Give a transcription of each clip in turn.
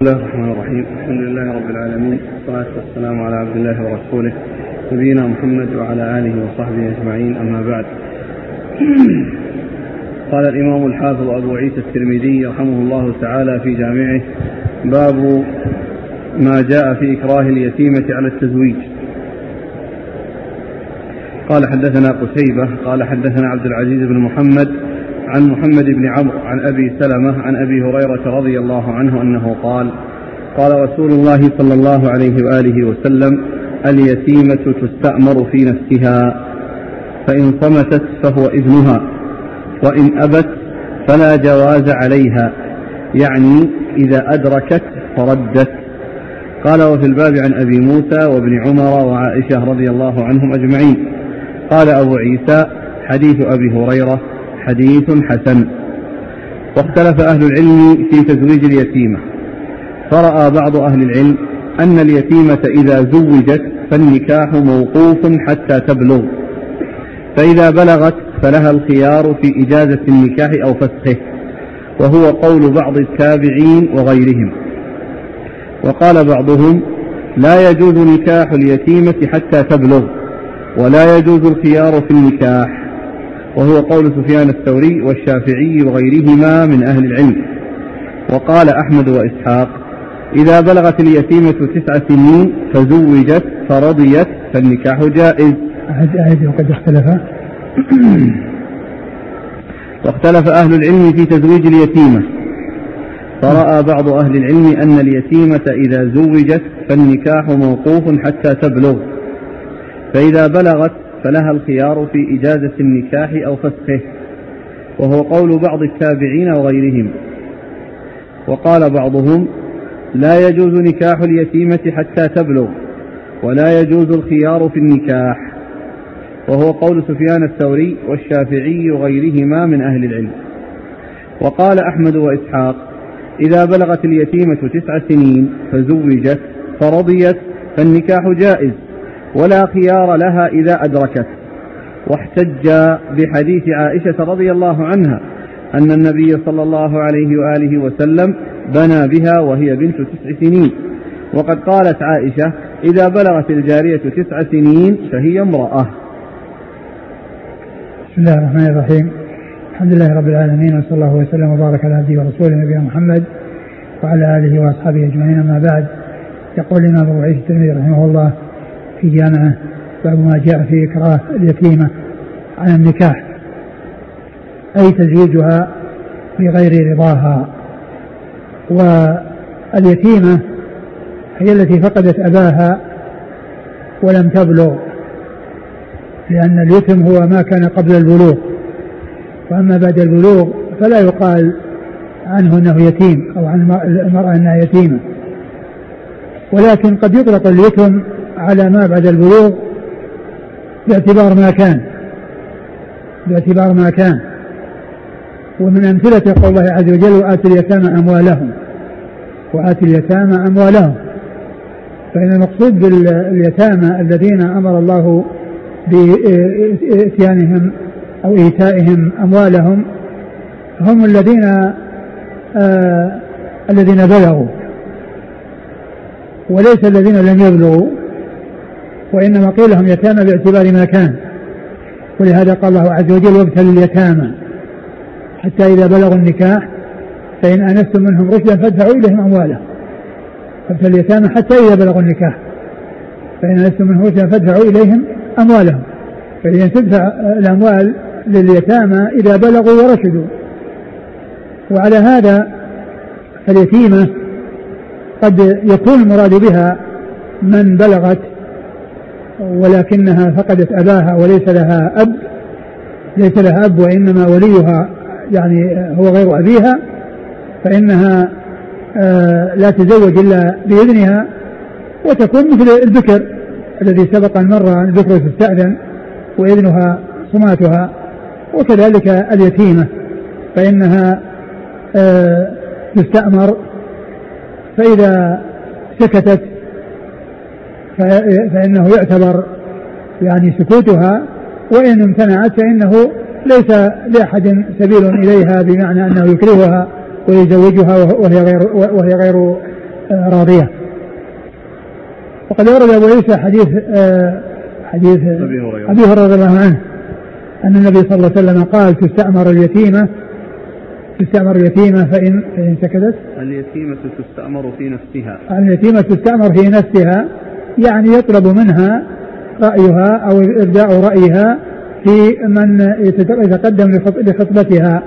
بسم الله الرحمن الرحيم. الحمد لله رب العالمين. والصلاة والسلام على عبد الله ورسوله نبينا محمد وعلى آله وصحبه أجمعين. أما بعد. قال الإمام الحافظ أبو عيسى الترمذي رحمه الله تعالى في جامعه باب ما جاء في إكراه اليتيمة على التزويج. قال حدثنا قتيبة قال حدثنا عبد العزيز بن محمد عن محمد بن عمرو عن أبي سلمة عن أبي هريرة رضي الله عنه أنه قال قال رسول الله صلى الله عليه وآله وسلم اليتيمة تستأمر في نفسها فإن صمتت فهو ابنها وإن أبت فلا جواز عليها يعني إذا أدركت فردت. قال وفي الباب عن أبي موسى وابن عمر وعائشة رضي الله عنهم أجمعين. قال أبو عيسى حديث أبي هريرة حديث حسن. واختلف أهل العلم في تزويج اليتيمة. فرأى بعض أهل العلم أن اليتيمة إذا زوجت فالنكاح موقوف حتى تبلغ. فإذا بلغت فلها الخيار في إجازة النكاح أو فسخه وهو قول بعض التابعين وغيرهم. وقال بعضهم لا يجوز نكاح اليتيمة حتى تبلغ ولا يجوز الخيار في النكاح. وهو قول سفيان الثوري والشافعي وغيرهما من أهل العلم. وقال أحمد وإسحاق إذا بلغت اليتيمة تسع سنين فزوجت فرضيت فالنكاح جائز. أعد وقد اختلف. واختلف أهل العلم في تزويج اليتيمة. فرأى بعض أهل العلم أن اليتيمة إذا زوجت فالنكاح موقوف حتى تبلغ. فإذا بلغت فلها الخيار في إجازة النكاح أو فسخه وهو قول بعض التابعين وغيرهم. وقال بعضهم لا يجوز نكاح اليتيمة حتى تبلغ ولا يجوز الخيار في النكاح. وهو قول سفيان الثوري والشافعي وغيرهما من أهل العلم. وقال أحمد وإسحاق إذا بلغت اليتيمة تسع سنين فزوجت فرضيت فالنكاح جائز. ولا خيار لها إذا أدركت. واحتج بحديث عائشة رضي الله عنها أن النبي صلى الله عليه وآله وسلم بنى بها وهي بنت تسع سنين. وقد قالت عائشة إذا بلغت الجارية تسع سنين فهي امرأة. بسم الله الرحمن الرحيم. الحمد لله رب العالمين وصلى الله وسلم وبارك على عبده ورسوله نبينا محمد وعلى آله وأصحابه أجمعين. أما بعد يقول الإمام أبو عيسى الترمذي رحمه الله في جامعة باب ما جاء في إكراه اليتيمة على النكاح. أي تزويجها بغير رضاها. واليتيمة هي التي فقدت أباها ولم تبلغ لأن اليتم هو ما كان قبل البلوغ. وأما بعد البلوغ فلا يقال عنه أنه يتيم أو عن المرأة أنها يتيمة. ولكن قد يطلق اليتم على ما بعد البلوغ باعتبار ما كان باعتبار ما كان. ومن أمثلة قول الله عز وجل وآتوا اليتامى أموالهم وآتوا اليتامى أموالهم. فإن المقصود باليتامى الذين أمر الله بإتيانهم أو إيتائهم أموالهم هم الذين آه الذين بلغوا وليس الذين لم يبلغوا. وإنما قيل لهم يتامى باعتبار ما كان. ولهذا قال الله عز وجل وابتل اليتامى. حتى إذا بلغوا النكاح فإن آنستم منهم رشدا فادفعوا إليهم أموالهم. فابتل اليتامى حتى إذا بلغوا النكاح. فإن آنستم منهم رشدا فادفعوا إليهم أموالهم. فإذا تدفع الأموال لليتامى إذا بلغوا ورشدوا. وعلى هذا فاليتيمة قد يكون المراد بها من بلغت ولكنها فقدت أباها وليس لها أب ليس لها أب وإنما وليها يعني هو غير أبيها فإنها آه لا تزوج إلا بإذنها وتكون مثل البكر الذي سبق أن مر البكر تستأذن وإذنها صماتها وكذلك اليتيمة فإنها آه تستأمر فإذا سكتت فإنه يعتبر يعني سكوتها وإن امتنعت فإنه ليس لأحد سبيل إليها بمعنى أنه يكرهها ويزوجها وهي غير وهي غير راضية. وقد ورد أبو عيسى حديث آه، حديث أبي هريرة. رضي الله عنه أن النبي صلى الله عليه وسلم قال تستأمر اليتيمة تستأمر اليتيمة فإن فإن سكتت. اليتيمة تستأمر في نفسها. اليتيمة تستأمر في نفسها. يعني يطلب منها رأيها أو إبداء رأيها في من يتقدم لخطبتها.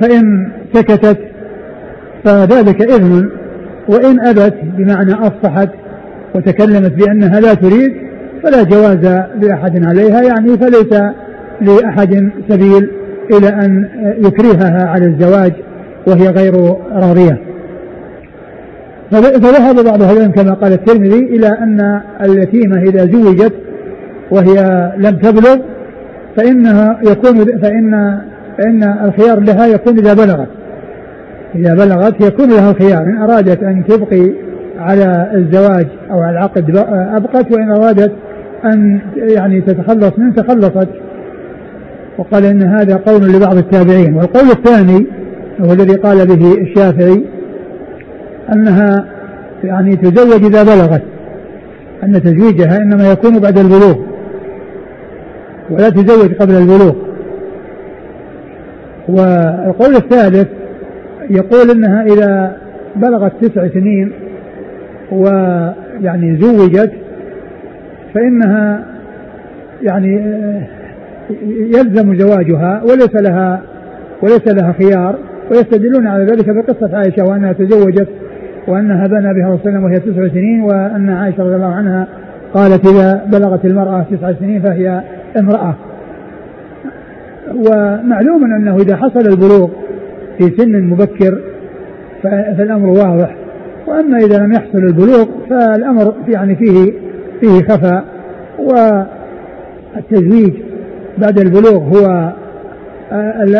فإن سكتت فذلك إذن وإن أبت بمعنى أصفحت وتكلمت بأنها لا تريد فلا جواز لأحد عليها يعني فليس لأحد سبيل إلى أن يكرهها على الزواج وهي غير راضية. فذهب بعض أهل العلم كما قال الترمذي إلى أن اليتيمة إذا زوجت وهي لم تبلغ فإنها يكون فإن فإن الخيار لها يكون إذا بلغت. إذا بلغت يكون لها الخيار. إن أرادت أن تبقي على الزواج أو على العقد أبقت وإن أرادت أن يعني تتخلص منه تخلصت. وقال إن هذا قول لبعض التابعين. والقول الثاني هو الذي قال به الشافعي أنها يعني تزوج إذا بلغت أن تزويجها إنما يكون بعد البلوغ ولا تزوج قبل البلوغ. والقول الثالث يقول إنها إذا بلغت تسع سنين ويعني زوجت فإنها يعني يلزم زواجها وليس لها وليس لها خيار ويستدلون على ذلك بقصة عائشة وأنها تزوجت وأنها بنى بها الله وهي تسع سنين وأن عائشة رضي الله عنها قالت إذا بلغت المرأة تسع سنين فهي امرأة. ومعلوم أنه إذا حصل البلوغ في سن مبكر فالأمر واضح. وأما إذا لم يحصل البلوغ فالأمر يعني فيه فيه خفاء. والتزويج بعد البلوغ هو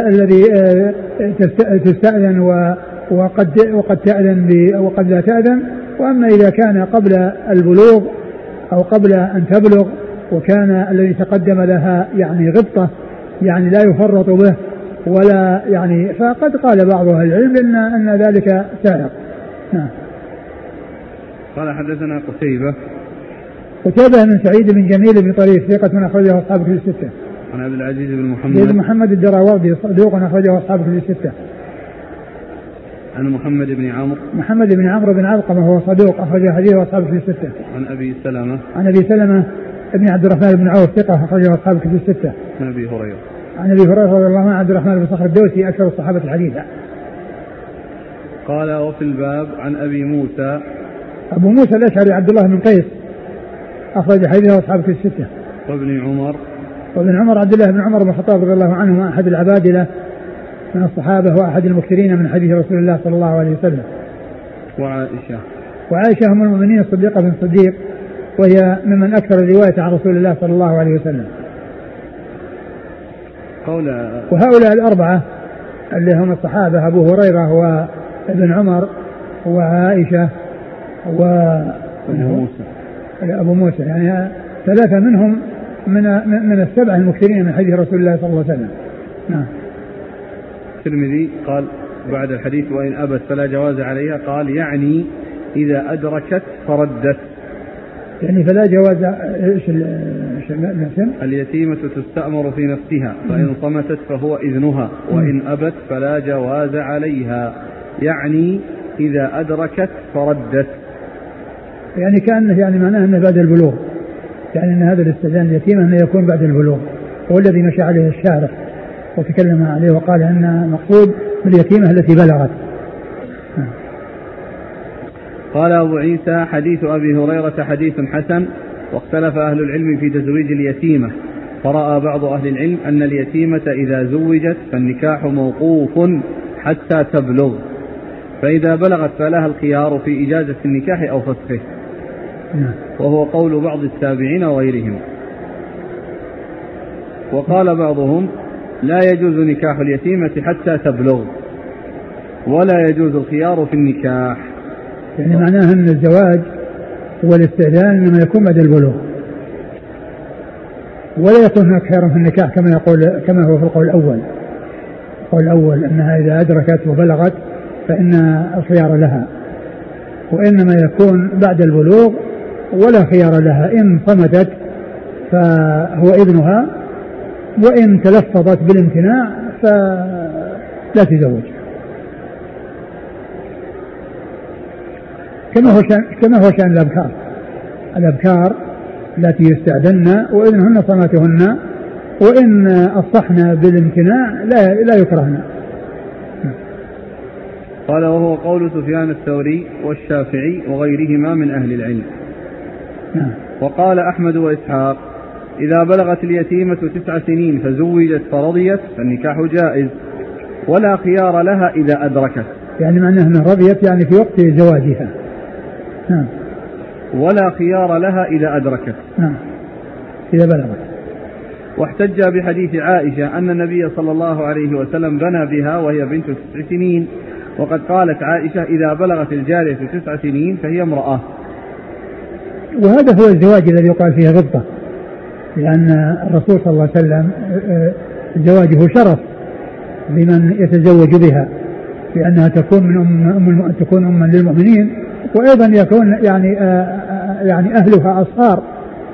الذي تستأذن وقد وقد تأذن وقد لا تأذن. وأما إذا كان قبل البلوغ أو قبل أن تبلغ وكان الذي تقدم لها يعني غبطة يعني لا يفرط به ولا يعني فقد قال بعض أهل العلم ان إن ذلك سائق نعم. قال حدثنا قتيبة. قتيبة بن سعيد بن جميل بن طريف ثقة من أخرجه أصحاب كتب الستة. عن عبد العزيز بن محمد. بن محمد الدراوردي صدوق أخرجه أصحاب كتب الستة. عن محمد بن عمرو محمد بن عمرو بن علقمة وهو صدوق أخرج حديثه أصحاب كتب الستة. عن أبي سلمة عن أبي سلمة بن عبد الرحمن بن عوف ثقة أخرجه أصحاب كتب الستة. عن أبي هريرة عن أبي هريرة رضي الله عنه عبد الرحمن بن صخر الدوسي أكثر الصحابة حديثا. قال وفي الباب عن أبي موسى أبو موسى الأشعري عبد الله بن قيس أخرج حديثه اصحاب في السته. وابن عمر وابن عمر عبد الله بن عمر بن الخطاب رضي الله عنهما أحد العبادلة من الصحابة وأحد المكثرين من حديث رسول الله صلى الله عليه وسلم. وعائشة وعائشة أم المؤمنين الصديقة بن الصديق وهي ممن أكثر الرواية عن رسول الله صلى الله عليه وسلم. قول وهؤلاء الأربعة اللي هم الصحابة أبو هريرة وابن عمر وعائشة و أبو موسى أبو موسى يعني ثلاثة منهم من من السبعة المكثرين من حديث رسول الله صلى الله عليه وسلم نعم الترمذي قال بعد الحديث وإن أبت فلا جواز عليها قال يعني إذا أدركت فردت. يعني فلا جواز إيش؟ اليتيمة تستأمر في نفسها فإن صمتت فهو إذنها وإن أبت فلا جواز عليها. يعني إذا أدركت فردت. يعني كأنه يعني معناه أنه بعد البلوغ. يعني أن هذا الاستئذان اليتيمة أنه يكون بعد البلوغ هو الذي مشى عليه الشارع وتكلم عليه وقال أن المقصود باليتيمة التي بلغت. قال أبو عيسى حديث أبي هريرة حديث حسن واختلف أهل العلم في تزويج اليتيمة. فرأى بعض أهل العلم أن اليتيمة إذا زوجت فالنكاح موقوف حتى تبلغ. فإذا بلغت فلها الخيار في إجازة النكاح أو فسخه. وهو قول بعض التابعين وغيرهم. وقال بعضهم لا يجوز نكاح اليتيمة حتى تبلغ ولا يجوز الخيار في النكاح. يعني معناه أن الزواج والاستئذان إنما يكون بعد البلوغ. ولا يكون هناك خير في النكاح كما يقول كما هو في القول الأول. القول الأول أنها إذا أدركت وبلغت فإن الخيار لها. وإنما يكون بعد البلوغ ولا خيار لها. إن صمتت فهو ابنها وإن تلفظت بالامتناع فلا تزوج. كما هو شأن كما هو شأن الأبكار. الأبكار التي يستأذن وإذنهن صماتهن وإن أصحن بالامتناع لا لا يكرهن. قال وهو قول سفيان الثوري والشافعي وغيرهما من أهل العلم. نعم. وقال أحمد وإسحاق إذا بلغت اليتيمة تسع سنين فزوجت فرضيت فالنكاح جائز ولا خيار لها إذا أدركت. يعني معناه أنها رضيت يعني في وقت زواجها. نعم. ولا خيار لها إذا أدركت. نعم. إذا بلغت. واحتج بحديث عائشة أن النبي صلى الله عليه وسلم بنى بها وهي بنت تسع سنين وقد قالت عائشة إذا بلغت الجارية تسع سنين فهي امرأة. وهذا هو الزواج الذي يقال فيه غبطة. لأن الرسول صلى الله عليه وسلم زواجه شرف لمن يتزوج بها لأنها تكون من أم, أم تكون أما للمؤمنين وأيضا يكون يعني يعني أهلها أصهار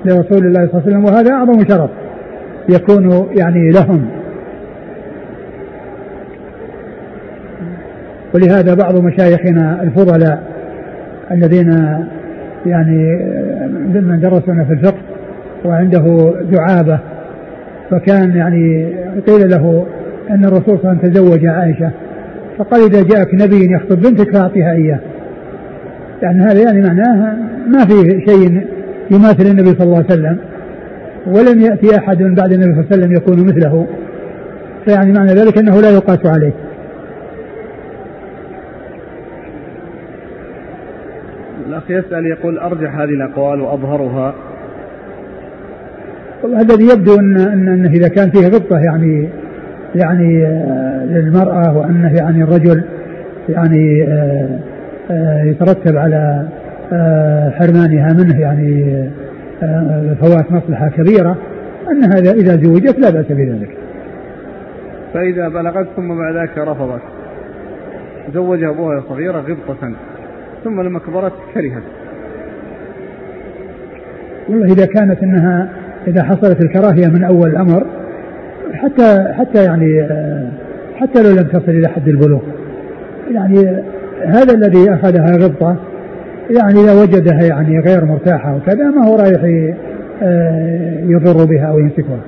لرسول الله صلى الله عليه وسلم وهذا أعظم شرف يكون يعني لهم. ولهذا بعض مشايخنا الفضلاء الذين يعني ممن درسنا في الفقه وعنده دعابة فكان يعني قيل له أن الرسول صلى الله عليه وسلم تزوج عائشة فقال إذا جاءك نبي يخطب بنتك فأعطيها إياه. يعني هذا يعني معناه ما في شيء يماثل النبي صلى الله عليه وسلم ولم يأتي أحد من بعد النبي صلى الله عليه وسلم يكون مثله. فيعني معنى ذلك أنه لا يقاس عليه. الأخ يسأل يقول أرجح هذه الأقوال وأظهرها. الذي يبدو أن أن أنه إذا كان فيه غبطة يعني يعني آه، للمرأة وأنه يعني الرجل يعني آه، آه، يترتب على حرمانها منه يعني فوات مصلحة كبيرة أن هذا إذا زوجت لا بأس بذلك. فإذا بلغت ثم بعد ذلك رفضت. زوج أبوها صغيرة غبطة ثم لما كبرت كرهت. والله إذا كانت أنها إذا حصلت الكراهية من أول الأمر حتى حتى يعني حتى لو لم تصل إلى حد البلوغ. يعني هذا الذي أخذها غبطة يعني إذا وجدها يعني غير مرتاحة وكذا ما هو رايح آه، يضر بها أو يمسكها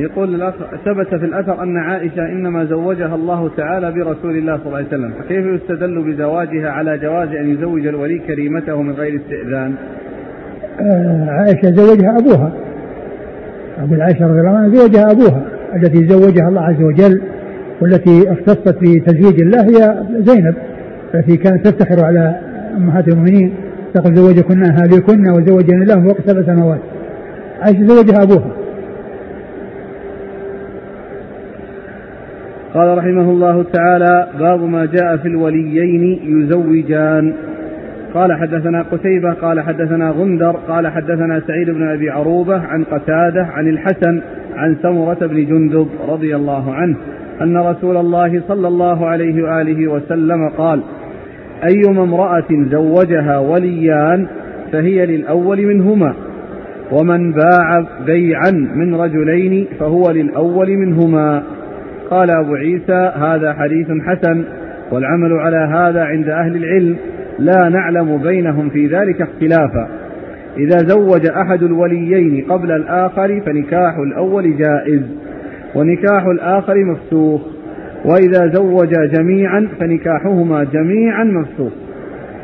يقول الأخ ثبت في الأثر أن عائشة إنما زوجها الله تعالى برسول الله صلى الله عليه وسلم فكيف يستدل بزواجها على جواز أن يزوج الولي كريمته من غير استئذان؟ عائشة زوجها أبوها. أبو عائشة رضي الله عنها زوجها أبوها التي زوجها الله عز وجل والتي اختصت بتزويج الله هي زينب التي كانت تفتخر على أمهات المؤمنين تقول زوجكن أهاليكن وزوجني الله فوق سبع سنوات. عائشة زوجها أبوها. قال رحمه الله تعالى باب ما جاء في الوليين يزوجان. قال حدثنا قتيبة قال حدثنا غندر قال حدثنا سعيد بن أبي عروبة عن قتادة عن الحسن عن سمرة بن جندب رضي الله عنه أن رسول الله صلى الله عليه وآله وسلم قال أيما امرأة زوجها وليان فهي للأول منهما ومن باع بيعا من رجلين فهو للأول منهما. قال أبو عيسى هذا حديث حسن والعمل على هذا عند أهل العلم. لا نعلم بينهم في ذلك اختلافا. إذا زوج أحد الوليين قبل الآخر فنكاح الأول جائز ونكاح الآخر مفسوخ وإذا زوج جميعا فنكاحهما جميعا مفسوخ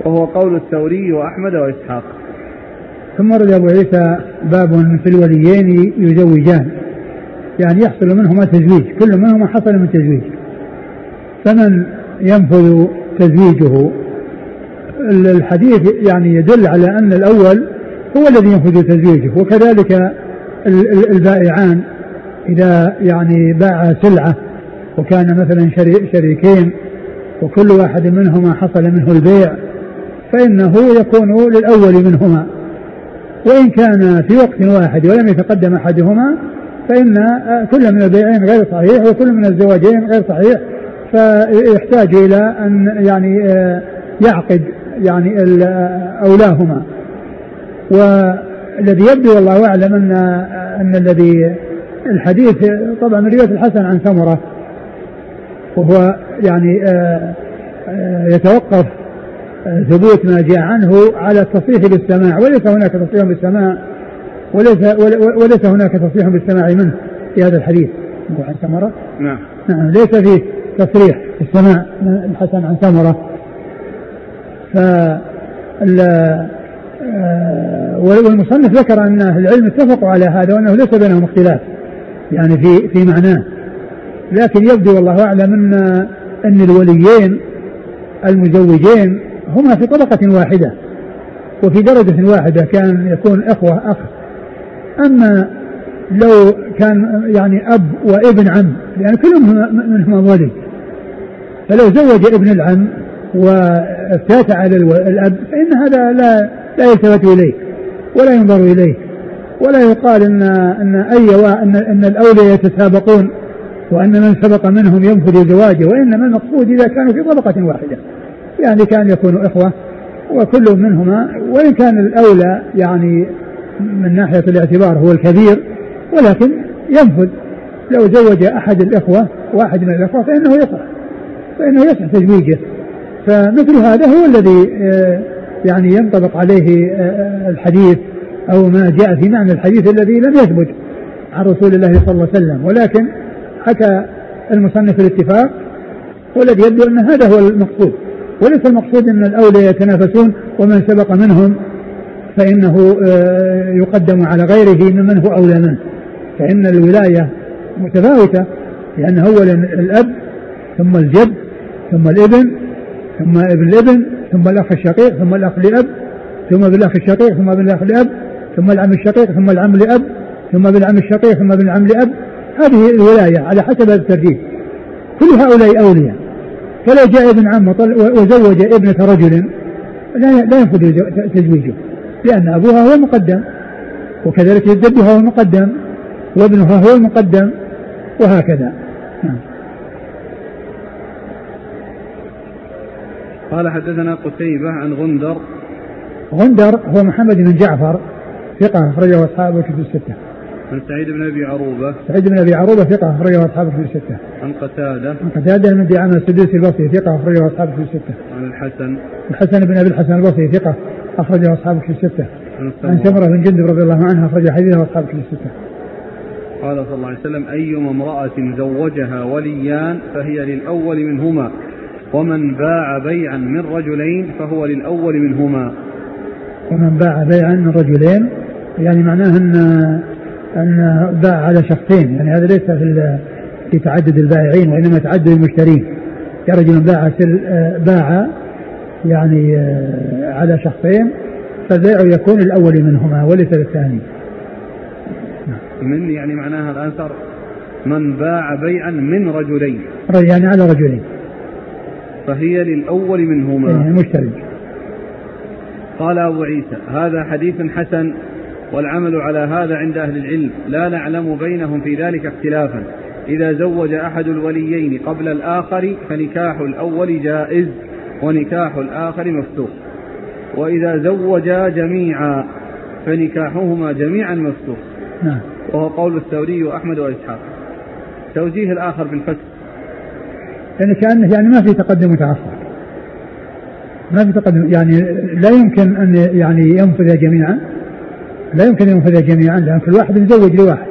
وهو قول الثوري وأحمد وإسحاق. ثم رد أبو عيسى باب في الوليين يزوجان. يعني يحصل منهما تزويج كل منهما حصل من تزويج. فمن ينفذ تزويجه؟ الحديث يعني يدل على أن الأول هو الذي ينفذ تزويجه وكذلك البائعان. إذا يعني باع سلعة وكان مثلا شريكين وكل واحد منهما حصل منه البيع فإنه يكون للأول منهما. وإن كان في وقت واحد ولم يتقدم أحدهما فإن كل من البيعين غير صحيح وكل من الزواجين غير صحيح فيحتاج إلى أن يعني آه، يعقد يعني أولاهما. والذي يبدو والله أعلم أن أن الذي الحديث طبعا من رواية الحسن عن ثمرة. وهو يعني آه، آه، يتوقف آه، ثبوت ما جاء عنه على التصريح بالسماع. وليس هناك تصريح بالسماع. وليس وليس هناك تصريح بالسماع منه في هذا الحديث. عن ثمرة؟ نعم. نعم ليس فيه تصريح السماء الحسن عن ثمرة. ف آه، والمصنف ذكر أن أهل العلم اتفقوا على هذا وأنه ليس بينهم اختلاف يعني في في معناه. لكن يبدو والله أعلم ان أن الوليين المزوجين هما في طبقة واحدة وفي درجة واحدة كان يكون إخوة أخ. أما لو كان يعني أب وابن عم لأن يعني كل منهما ولي. فلو زوج ابن العم وافتات على الأب فإن هذا لا لا يلتفت إليه ولا ينظر إليه ولا يقال أن أن أي أن أن الأولياء يتسابقون وأن من سبق منهم ينفذ زواجه وإنما المقصود إذا كانوا في طبقة واحدة يعني كان يكونوا إخوة وكل منهما وإن كان الأولى يعني من ناحية الاعتبار هو الكبير ولكن ينفذ لو زوج أحد الإخوة واحد من الإخوة فإنه يصح فإنه يصح تزويجه. فمثل هذا هو الذي آه، يعني ينطبق عليه آه، آه، الحديث أو ما جاء في معنى الحديث الذي لم يثبت عن رسول الله صلى الله عليه وسلم. ولكن حكى المصنف الاتفاق والذي يبدو أن هذا هو المقصود. وليس المقصود أن الاولى يتنافسون ومن سبق منهم فإنه يقدم على غيره ممن هو أولى منه. فإن الولاية متفاوتة لأن أولا الأب ثم الجد ثم الابن ثم ابن الابن ثم الأخ الشقيق ثم الأخ لأب ثم ابن الأخ الشقيق ثم ابن الأخ لأب ثم العم الشقيق ثم العم لأب ثم ابن العم الشقيق ثم ابن العم لأب. هذه الولاية على حسب الترتيب. كل هؤلاء أولياء. فلو جاء ابن عم وزوج ابنة رجل لا لا ينفذ تزويجه لأن أبوها هو المقدم وكذلك جدها هو المقدم وابنها هو المقدم وهكذا. نعم. قال حدثنا قتيبة عن غندر غندر هو محمد بن جعفر ثقة أخرجه أصحاب الكتب الستة. عن سعيد بن أبي عروبة سعيد بن أبي عروبة ثقة أخرجه أصحاب الكتب الستة. عن قتادة عن قتادة بن دعامة السدوسي البصري ثقة أخرجه أصحاب الكتب الستة. عن الحسن الحسن بن أبي الحسن البصري ثقة أخرجه أصحاب الكتب الستة. عن سمرة بن جندب رضي الله عنها أخرج حديثه أصحاب الكتب الستة. قال صلى الله عليه وسلم أيما امرأة زوجها وليان فهي للأول منهما ومن باع بيعا من رجلين فهو للأول منهما. ومن باع بيعا من رجلين يعني معناه أن أن باع على شخصين يعني هذا ليس في في تعدد البائعين وإنما تعدد المشترين. كرجل باع سل باع يعني آه، على شخصين فالبيع يكون الأول منهما وليس الثاني. من يعني معناها الآن صار من باع بيعا من رجلين. يعني على رجلين. فهي للأول منهما. إيه، المشترك. قال أبو عيسى هذا حديث حسن والعمل على هذا عند أهل العلم. لا نعلم بينهم في ذلك اختلافا. إذا زوج أحد الوليين قبل الآخر فنكاح الأول جائز ونكاح الآخر مفتوح. وإذا زوجا جميعا فنكاحهما جميعا مفسوق نعم. وهو قول الثوري وأحمد وإسحاق. توجيه الآخر بالفسق يعني كأنه يعني ما في تقدم وتأخر ما في تقدم يعني لا يمكن أن يعني ينفذ جميعا لا يمكن أن ينفذ جميعا لأن كل واحد مزوج لواحد.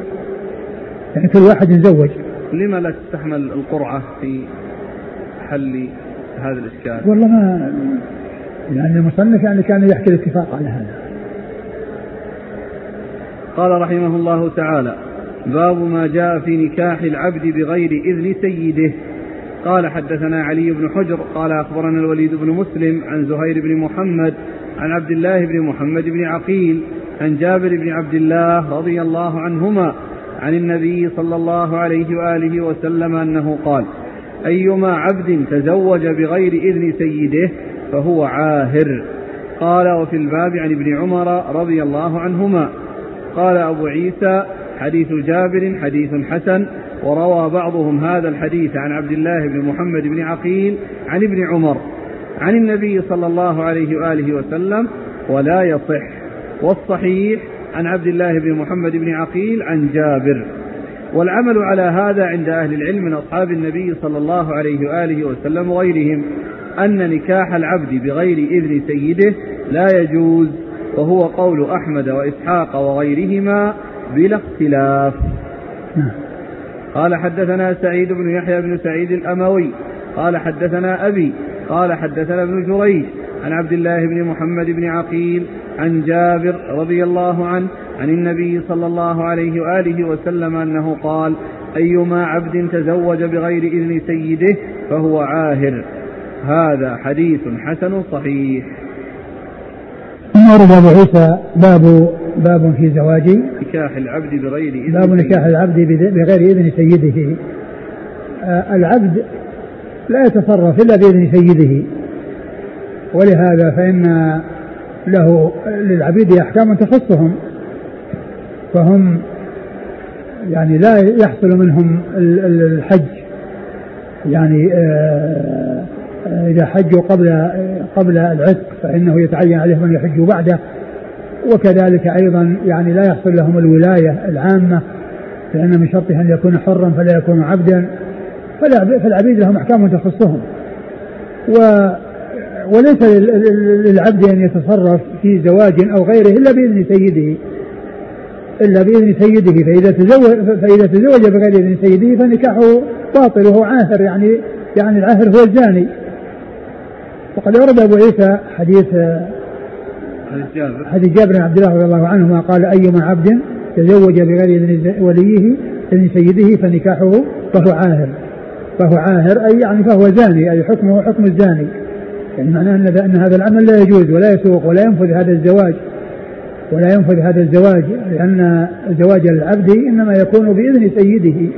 يعني كل واحد مزوج لما لا تستحمل القرعة في حل هذا الإشكال؟ والله ما يعني المصنف يعني كان يحكي الاتفاق على هذا. قال رحمه الله تعالى باب ما جاء في نكاح العبد بغير إذن سيده. قال حدثنا علي بن حجر قال أخبرنا الوليد بن مسلم عن زهير بن محمد عن عبد الله بن محمد بن عقيل عن جابر بن عبد الله رضي الله عنهما عن النبي صلى الله عليه وآله وسلم أنه قال أيما عبد تزوج بغير إذن سيده فهو عاهر. قال وفي الباب عن ابن عمر رضي الله عنهما. قال أبو عيسى حديث جابر حديث حسن وروى بعضهم هذا الحديث عن عبد الله بن محمد بن عقيل عن ابن عمر عن النبي صلى الله عليه وآله وسلم ولا يصح والصحيح عن عبد الله بن محمد بن عقيل عن جابر والعمل على هذا عند أهل العلم من أصحاب النبي صلى الله عليه وآله وسلم وغيرهم أن نكاح العبد بغير إذن سيده لا يجوز وهو قول أحمد وإسحاق وغيرهما بلا اختلاف. قال حدثنا سعيد بن يحيى بن سعيد الأموي. قال حدثنا أبي. قال حدثنا ابن جريج عن عبد الله بن محمد بن عقيل عن جابر رضي الله عنه عن النبي صلى الله عليه وآله وسلم أنه قال أيما عبد تزوج بغير إذن سيده فهو عاهر. هذا حديث حسن صحيح. ثم ورد أبو عيسى باب باب في زواج نكاح العبد بغير إذن. باب نكاح العبد بغير إذن سيده. آه العبد لا يتصرف إلا بإذن سيده. ولهذا فإن له للعبيد أحكام تخصهم. فهم يعني لا يحصل منهم الحج. يعني آه إذا حجوا قبل قبل العتق فإنه يتعين عليهم أن يحجوا بعده. وكذلك أيضا يعني لا يحصل لهم الولاية العامة لأن من شرطه أن يكون حرا فلا يكون عبدا. فالعبيد لهم أحكام تخصهم. و وليس للعبد أن يتصرف في زواج أو غيره إلا بإذن سيده. إلا بإذن سيده. فإذا تزوج فإذا تزوج بغير إذن سيده فنكاحه باطل وهو عاهر يعني يعني العاهر هو الزاني. وقد ورد أبو عيسى حديث حديث جابر. بن عبد الله رضي الله عنهما قال أيما عبد تزوج بغير اذن وليه اذن سيده فنكاحه فهو عاهر. فهو عاهر أي يعني فهو زاني أي حكمه حكم الزاني. يعني معناه أن أن هذا العمل لا يجوز ولا يسوق ولا ينفذ هذا الزواج. ولا ينفذ هذا الزواج لأن زواج العبد إنما يكون بإذن سيده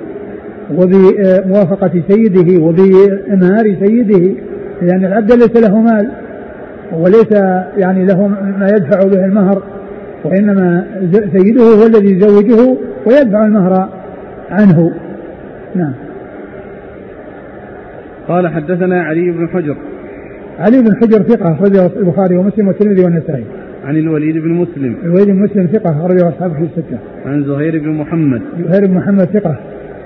وبموافقة سيده وبإمهار سيده. لأن العبد ليس له مال وليس يعني له ما يدفع به المهر وإنما سيده هو الذي يزوجه ويدفع المهر عنه. نعم. قال حدثنا علي بن حجر. علي بن حجر ثقة أخرجه البخاري ومسلم والترمذي والنسائي. عن الوليد بن مسلم. الوليد بن مسلم ثقة أخرجه أصحابه في الستة. عن زهير بن محمد. زهير بن محمد ثقة.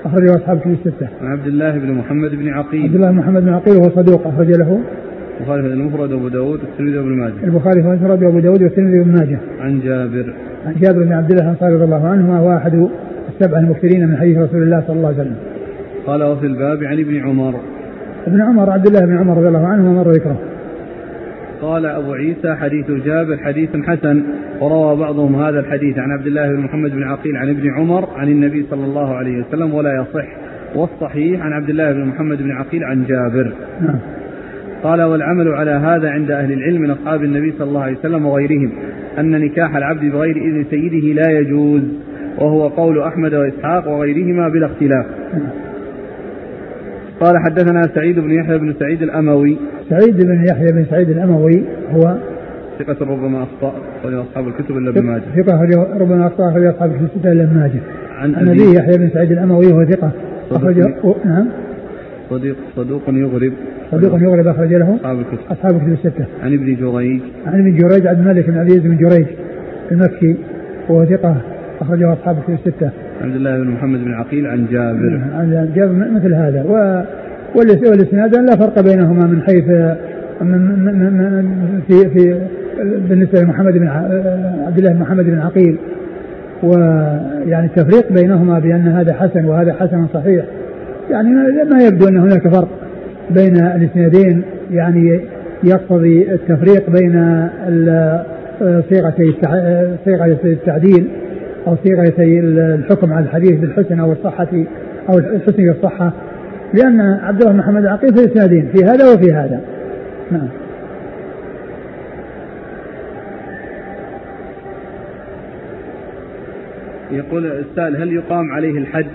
أخرجه أصحاب كتب الستة. عن عبد الله بن محمد بن عقيل. عبد الله بن محمد بن عقيل وهو صدوق أخرج له. البخاري في المفرد وأبو داود والترمذي وابن ماجه. البخاري في المفرد وأبو داود والترمذي وابن ماجه. عن جابر. عن جابر بن عبد الله الأنصاري رضي الله عنهما واحد السبع المكثرين من حديث رسول الله صلى الله عليه وسلم. قال وفي الباب عن ابن عمر. ابن عمر عبد الله بن عمر رضي الله عنهما مر ذكره. قال أبو عيسى حديث جابر حديث حسن وروى بعضهم هذا الحديث عن عبد الله بن محمد بن عقيل عن ابن عمر عن النبي صلى الله عليه وسلم ولا يصح والصحيح عن عبد الله بن محمد بن عقيل عن جابر نعم. قال والعمل على هذا عند أهل العلم من أصحاب النبي صلى الله عليه وسلم وغيرهم أن نكاح العبد بغير إذن سيده لا يجوز وهو قول أحمد وإسحاق وغيرهما بلا اختلاف نعم. قال حدثنا سعيد بن يحيى بن سعيد الأموي. سعيد بن يحيى بن سعيد الأموي هو ثقة ربما أخطأ أخرج أصحاب الكتب إلا ابن ماجه. ثقة ربما أخطأ أخرج أصحاب الكتب إلا ابن ماجه. عن أبي يحيى بن سعيد الأموي وهو ثقة. أخرج نعم. صديق صدوق يغرب. صدوق يغرب أخرج له أصحاب الكتب. أصحاب الكتب الستة. عن ابن جريج. عن ابن جريج عبد الملك بن عزيز بن جريج المكي وهو ثقة. أخرجه أصحاب الكتب الستة. عبد الله بن محمد بن عقيل عن جابر. عن جابر مثل هذا. و والإسناد لا فرق بينهما من حيث في في بالنسبة لمحمد بن عبد الله بن محمد بن عقيل. ويعني التفريق بينهما بأن هذا حسن وهذا حسن صحيح. يعني ما يبدو أن هناك فرق بين الإسنادين. يعني يقتضي التفريق بين صيغتي صيغة التعديل. أو صيغه الحكم على الحديث بالحسن أو الصحه أو الحسن والصحة لأن عبد الله بن محمد العقيل في الاسنادين في هذا وفي هذا. نعم. يقول السائل هل يقام عليه الحد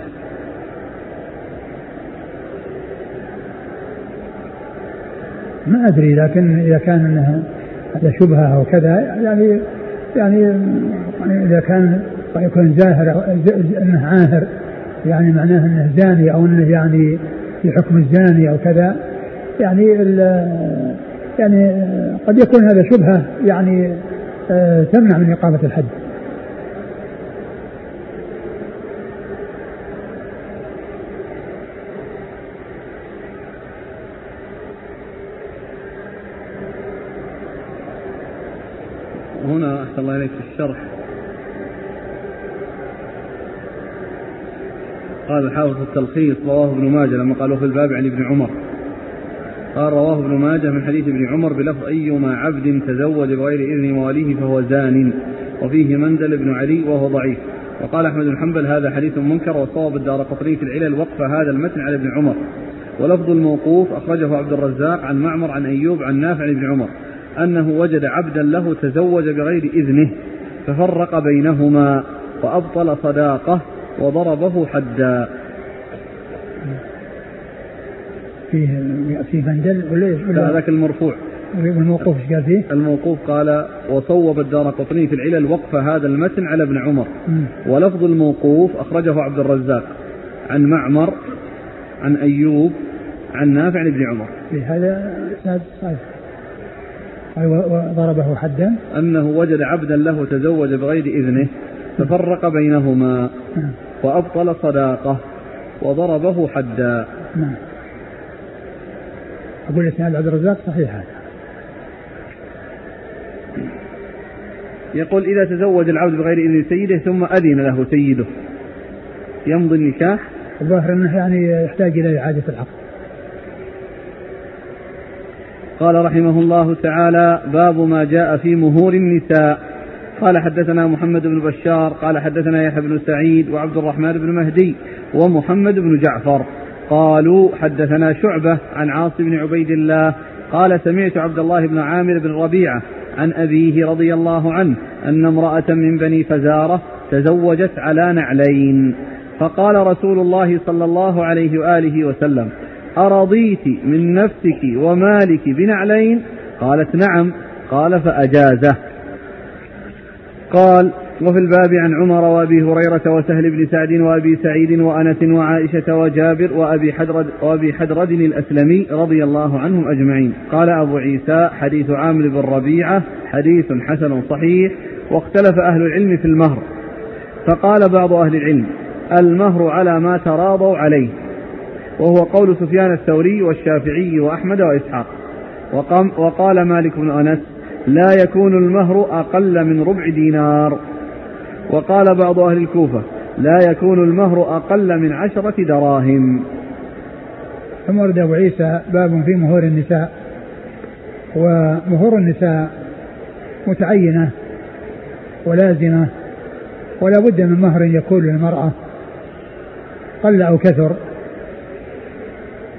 ما أدري لكن إذا كان إنها هذا شبهة أو كذا يعني يعني, يعني إذا كان يكون زاهر إنه عاهر يعني معناه إنه زاني أو إنه يعني في حكم الزاني أو كذا يعني يعني قد يكون هذا شبهة يعني آه، تمنع من إقامة الحد. هنا أحسن الله إليك في الشرح قال حافظ التلخيص رواه ابن ماجه لما قالوا في الباب عن ابن عمر. قال رواه ابن ماجه من حديث ابن عمر بلفظ أيما عبد تزوج بغير إذن مواليه فهو زان وفيه منزل بن علي وهو ضعيف. وقال أحمد بن حنبل هذا حديث منكر وصواب الدار قطري في العلل وقف هذا المتن على ابن عمر. ولفظ الموقوف أخرجه عبد الرزاق عن معمر عن أيوب عن نافع عن ابن عمر أنه وجد عبدا له تزوج بغير إذنه ففرق بينهما وأبطل صداقة وضربه حدا. فيه فيه مندل ولا إيش؟ لا ذاك المرفوع. الموقوف إيش قال فيه؟ الموقوف قال وصوب الدار قطني في العلل وقف هذا المتن على ابن عمر. ولفظ الموقوف أخرجه عبد الرزاق. عن معمر عن أيوب عن نافع بن عمر. هذا إسناد صحيح. وضربه حدا. أنه وجد عبدا له تزوج بغير إذنه. ففرق بينهما. وأبطل صداقة وضربه حدا. نعم أقول إسناد عبد الرزاق صحيح هذا. يقول إذا تزوج العبد بغير إذن سيده ثم أذن له سيده. يمضي النكاح. الظاهر أنه يعني يحتاج إلى إعادة العقد. قال رحمه الله تعالى باب ما جاء في مهور النساء. قال حدثنا محمد بن بشار قال حدثنا يحيى بن سعيد وعبد الرحمن بن مهدي ومحمد بن جعفر. قالوا حدثنا شعبة عن عاصم بن عبيد الله قال سمعت عبد الله بن عامر بن ربيعة عن أبيه رضي الله عنه أن امرأة من بني فزارة تزوجت على نعلين. فقال رسول الله صلى الله عليه وآله وسلم أرضيت من نفسك ومالك بنعلين؟ قالت نعم. قال فأجازه. قال وفي الباب عن عمر وأبي هريرة وسهل بن سعد وأبي سعيد وأنس وعائشة وجابر وأبي حدرد وأبي حدرد الأسلمي رضي الله عنهم أجمعين. قال أبو عيسى حديث عامر بن ربيعة حديث حسن صحيح واختلف أهل العلم في المهر. فقال بعض أهل العلم المهر على ما تراضوا عليه وهو قول سفيان الثوري والشافعي وأحمد وإسحاق. وقال مالك بن أنس لا يكون المهر أقل من ربع دينار. وقال بعض أهل الكوفة لا يكون المهر أقل من عشرة دراهم. ثم ورد أبو عيسى باب في مهور النساء. ومهور النساء متعينة ولازمة ولا بد من مهر يكون للمرأة قل أو كثر.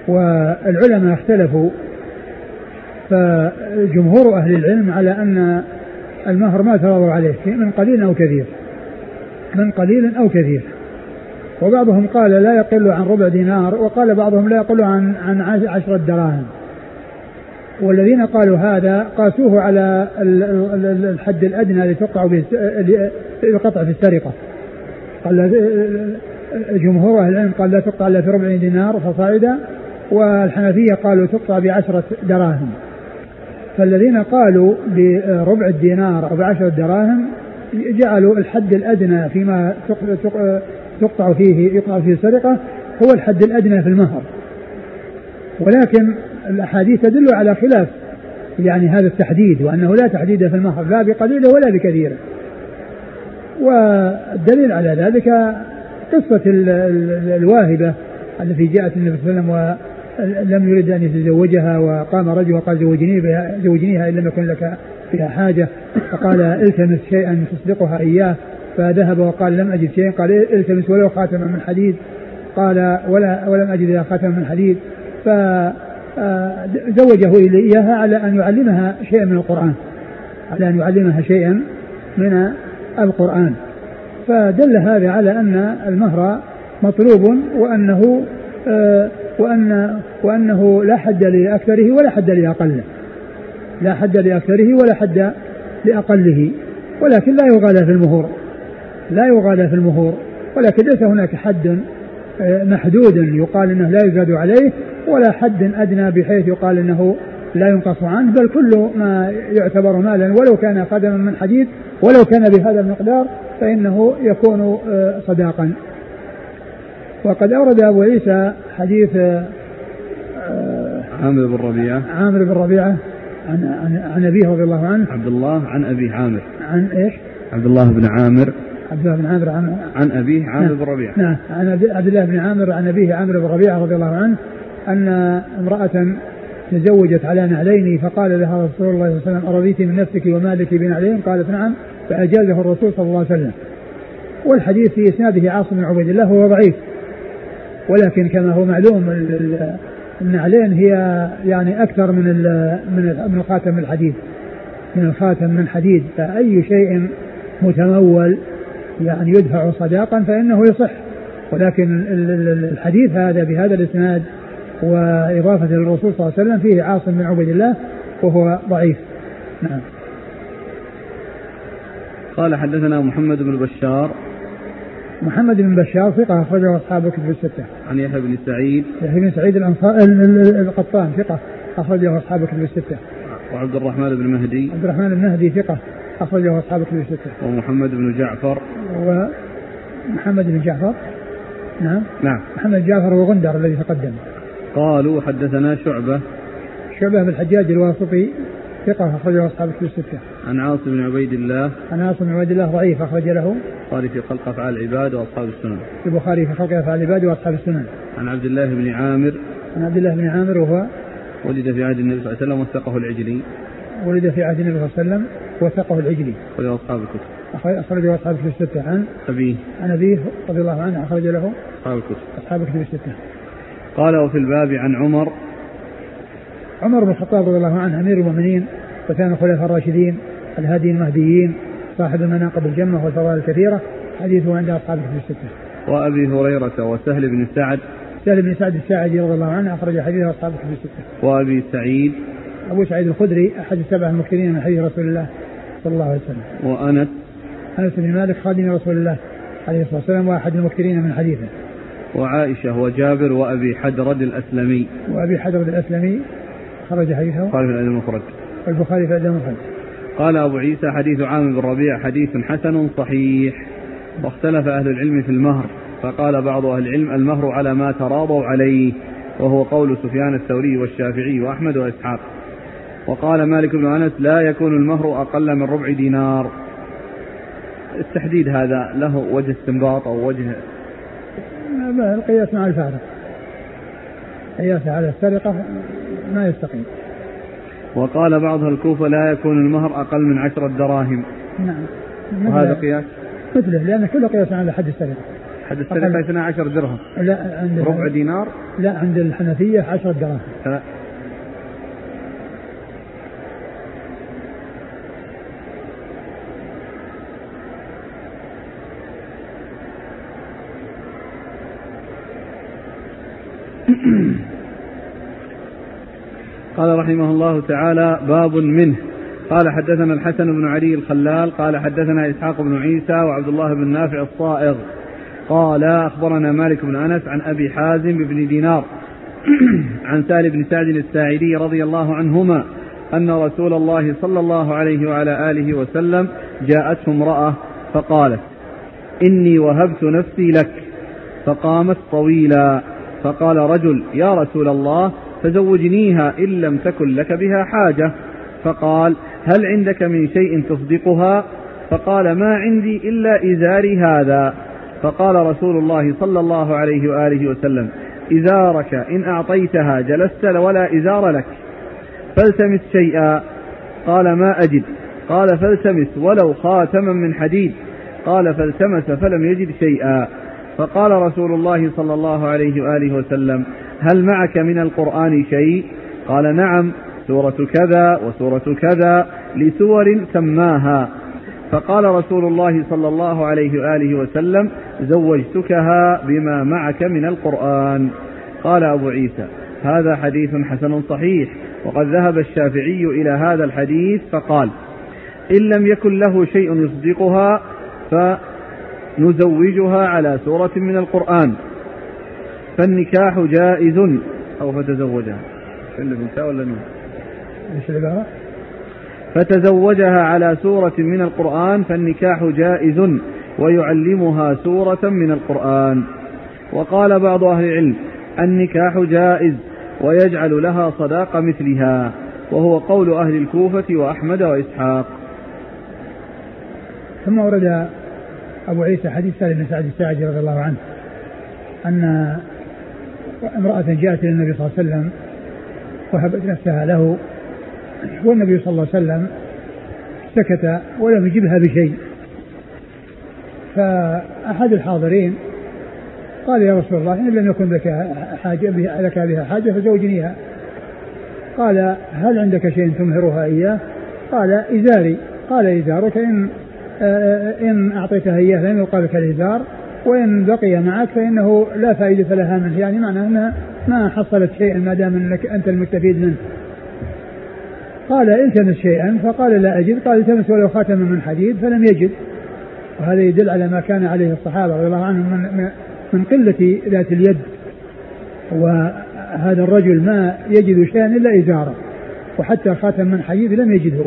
والعلماء اختلفوا فجمهور أهل العلم على أن المهر ما ترضوا عليه من قليل أو كثير. من قليل أو كثير. وبعضهم قال لا يقل عن ربع دينار وقال بعضهم لا يقل عن عن عشرة دراهم. والذين قالوا هذا قاسوه على الحد الأدنى لتقطع للقطع في السرقة. قال جمهور أهل العلم قال لا تقطع إلا في ربع دينار فصاعدا والحنفية قالوا تقطع بعشرة دراهم. فالذين قالوا بربع الدينار أو بعشرة دراهم جعلوا الحد الأدنى فيما تقطع فيه يقطع فيه السرقة هو الحد الأدنى في المهر. ولكن الأحاديث تدل على خلاف يعني هذا التحديد وأنه لا تحديد في المهر لا بقليله ولا بكثيره والدليل على ذلك قصة الواهبة التي جاءت النبي صلى الله عليه وسلم ولم يرد أن يتزوجها وقام رجل وقال زوجني بها زوجنيها إن لم يكن لك فيها حاجة. فقال التمس شيئا تصدقها إياه. فذهب وقال لم أجد شيئا. قال التمس ولو خاتما من حديد. قال ولا ولم أجد إلا خاتما من حديد. فزوجه إياها على أن يعلمها شيئا من القرآن. على أن يعلمها شيئا من القرآن. فدل هذا على أن المهر مطلوب وأنه وأن وأنه لا حد لأكثره ولا حد لأقله. لا حد لأكثره ولا حد لأقله. ولكن لا يغالى في المهور. لا يغالى في المهور. ولكن ليس هناك حد محدود يقال إنه لا يزاد عليه ولا حد أدنى بحيث يقال إنه لا ينقص عنه بل كل ما يعتبر مالا. ولو كان خدما من حديد ولو كان بهذا المقدار فإنه يكون آه، صداقا. وقد أورد أبو عيسى حديث آه، عامر بن ربيعة. عامر بن ربيعة عن عن عن أبيه رضي الله عنه. عبد الله عن ابيه عامر. عن إيش؟ عبد الله بن عامر. عبد الله بن عامر عن عن أبيه عامر نعم. بن ربيعة. نعم. عن عبد الله بن عامر عن أبيه عامر بن ربيعة رضي الله عنه أن امرأة تزوجت على نعلين فقال لها رسول الله صلى الله عليه وسلم أرضيت من نفسك ومالك بنعلين قالت نعم. فأجازه الرسول صلى الله عليه وسلم. والحديث في إسناده عاصم بن عبيد الله هو ضعيف. ولكن كما هو معلوم النعلين هي يعني أكثر من من من الخاتم الحديد. من الخاتم من حديد. فأي شيء متمول يعني يدفع صداقا فإنه يصح. ولكن الحديث هذا بهذا الإسناد وإضافة للرسول صلى الله عليه وسلم فيه عاصم بن عبيد الله وهو ضعيف. نعم. قال حدثنا محمد بن بشار محمد بن بشار ثقة أخرجه أصحاب الكتب الستة. عن يحيى بن سعيد يحيى بن سعيد الأنصار القطان ثقة أخرجه أصحاب الكتب الستة. وعبد الرحمن بن مهدي عبد الرحمن بن مهدي ثقة أخرجه أصحاب الكتب الستة. ومحمد بن جعفر ومحمد بن جعفر نعم نعم محمد جعفر وغندر الذي تقدم. قالوا حدثنا شعبة شعبة بن الحجاج الواسطي ثقة أخرجه أصحاب الكتب الستة. عن عاصم بن عبيد الله عن عاصم بن عبيد الله ضعيف أخرج له البخاري في خلق أفعال العباد وأصحاب السنن. البخاري في خلق أفعال العباد وأصحاب السنن. عن عبد الله بن عامر عن عبد الله بن عامر وهو ولد في عهد النبي صلى الله عليه وسلم وثقه العجلي. ولد في عهد النبي صلى الله عليه وسلم وثقه العجلي. أخرجه أصحاب الكتب. أخرجه أصحاب الكتب الستة عن أبيه عن أبيه رضي الله عنه أخرج له أصحاب الكتب. أصحاب الكتب الستة. قال وفي الباب عن عمر عمر بن الخطاب رضي الله عنه أمير المؤمنين وكان الخلفاء الراشدين الهادي المهديين صاحب المناقب الجمة والفضائل الكثيرة حديثه عند أصحاب الكتب الستة. وأبي هريرة وسهل بن سعد سهل بن سعد الساعدي رضي الله عنه أخرج حديثه أصحاب الكتب الستة. وأبي سعيد أبو سعيد الخدري أحد السبع المكثرين من حديث رسول الله صلى الله عليه وسلم. وأنس أنس بن مالك خادم رسول الله عليه الصلاة والسلام وأحد المكثرين من حديثه. وعائشة وجابر وأبي حدرد الأسلمي وأبي حدرد الأسلمي خرج حديثه قال في الأدب المفرد البخاري في الأدب المفرد قال أبو عيسى حديث عامر بن ربيع حديث حسن صحيح. واختلف أهل العلم في المهر فقال بعض أهل العلم المهر على ما تراضوا عليه وهو قول سفيان الثوري والشافعي وأحمد وإسحاق. وقال مالك بن أنس لا يكون المهر أقل من ربع دينار. التحديد هذا له وجه استنباط أو وجه القياس مع الفارق. قياس على السرقة ما يستقيم. وقال بعض الكوفة لا يكون المهر أقل من عشرة دراهم. نعم. وهذا قياس؟ مثله لأن كله قياس على حد السرقة. حد السرقة 12 درهم. لا عند ربع دينار؟ لا عند الحنفية 10 دراهم. قال رحمه الله تعالى باب منه. قال حدثنا الحسن بن علي الخلال قال حدثنا إسحاق بن عيسى وعبد الله بن نافع الصائغ. قال أخبرنا مالك بن أنس عن أبي حازم بن دينار عن سال بن سعد الساعدي رضي الله عنهما أن رسول الله صلى الله عليه وعلى آله وسلم جاءته امرأة فقالت إني وهبت نفسي لك. فقامت طويلا. فقال رجل يا رسول الله فزوجنيها إن لم تكن لك بها حاجة. فقال هل عندك من شيء تصدقها؟ فقال ما عندي إلا إزاري هذا. فقال رسول الله صلى الله عليه وآله وسلم إزارك إن أعطيتها جلست ولا إزار لك. فالتمس شيئا. قال ما أجد. قال فالتمس ولو خاتما من حديد. قال فالتمس فلم يجد شيئا. فقال رسول الله صلى الله عليه وآله وسلم هل معك من القرآن شيء؟ قال نعم سورة كذا وسورة كذا لسور سماها. فقال رسول الله صلى الله عليه وآله وسلم زوجتكها بما معك من القرآن. قال أبو عيسى هذا حديث حسن صحيح وقد ذهب الشافعي إلى هذا الحديث فقال إن لم يكن له شيء يصدقها فنزوجها على سورة من القرآن. فالنكاح جائز أو فتزوجها. اللي بنتها ولا نون إيش العبارة؟ فتزوجها على سورة من القرآن فالنكاح جائز ويعلمها سورة من القرآن. وقال بعض أهل العلم النكاح جائز ويجعل لها صداق مثلها وهو قول أهل الكوفة وأحمد وإسحاق. ثم ورد أبو عيسى حديث سالم بن سعد الساعدي رضي الله عنه أن امرأة جاءت إلى النبي صلى الله عليه وسلم وهبت نفسها له والنبي صلى الله عليه وسلم سكت ولم يجبها بشيء. فأحد الحاضرين قال يا رسول الله إن لم يكن لك حاجة بها لك بها حاجة فزوجنيها. قال هل عندك شيء تمهرها إياه؟ قال إزاري. قال إزارك إن آه، إن أعطيتها إياه لم يقال لك الإزار. وإن بقي معك فإنه لا فائدة لها منه. يعني معناه أنها ما حصلت شيئا ما دام أنك أنت المستفيد منه. قال التمس شيئا فقال لا أجد. قال التمس ولو خاتما من حديد فلم يجد. وهذا يدل على ما كان عليه الصحابة رضي الله عنهم من, من قلة ذات اليد. وهذا الرجل ما يجد شيئا إلا إزارة. وحتى خاتم من حديد لم يجده.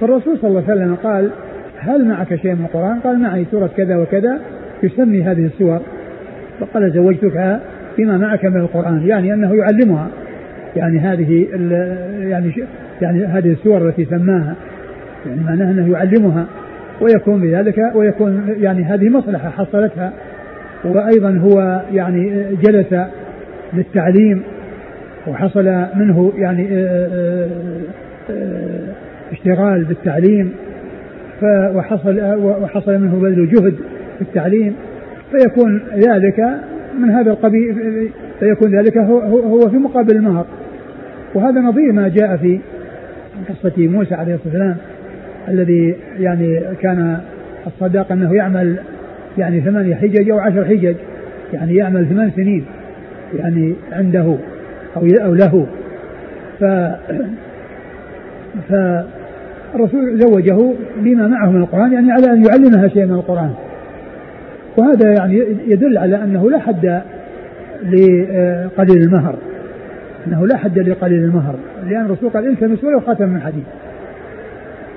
فالرسول صلى الله عليه وسلم قال هل معك شيء من القرآن؟ قال معي سورة كذا وكذا. يسمي هذه السور فقال زوجتك بما معك من القرآن يعني أنه يعلمها. يعني هذه يعني يعني هذه السور التي سماها يعني معناها أنه يعلمها. ويكون بذلك ويكون يعني هذه مصلحة حصلتها. وأيضا هو يعني جلس للتعليم وحصل منه يعني آه، آه، آه، اشتغال بالتعليم. وحصل وحصل منه بذل جهد في التعليم فيكون ذلك من هذا القبيل فيكون ذلك هو, هو في مقابل المهر. وهذا نظير ما جاء في قصة موسى عليه الصلاة والسلام الذي يعني كان الصداق أنه يعمل يعني ثمانية حجج أو عشر حجج يعني يعمل ثمان سنين يعني عنده أو أو له. ف فالرسول زوجه بما معه من القرآن يعني على أن يعلمها شيء من القرآن. وهذا يعني يدل على أنه لا حد لقليل المهر. أنه لا حد لقليل المهر. لأن الرسول قال التمس ولو خاتم من حديد.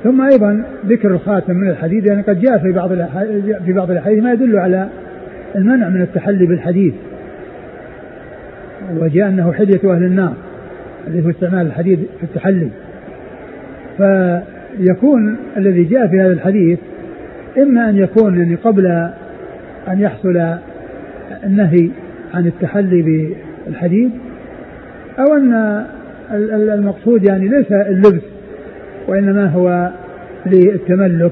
ثم أيضا ذكر الخاتم من الحديد يعني قد جاء في بعض في بعض الأحاديث ما يدل على المنع من التحلي بالحديد. وجاء أنه حلية أهل النار الذي هو استعمال الحديد في التحلي. فيكون الذي جاء في هذا الحديث إما أن يكون يعني قبل أن يحصل النهي عن التحلي بالحديد أو أن المقصود يعني ليس اللبس وإنما هو للتملك.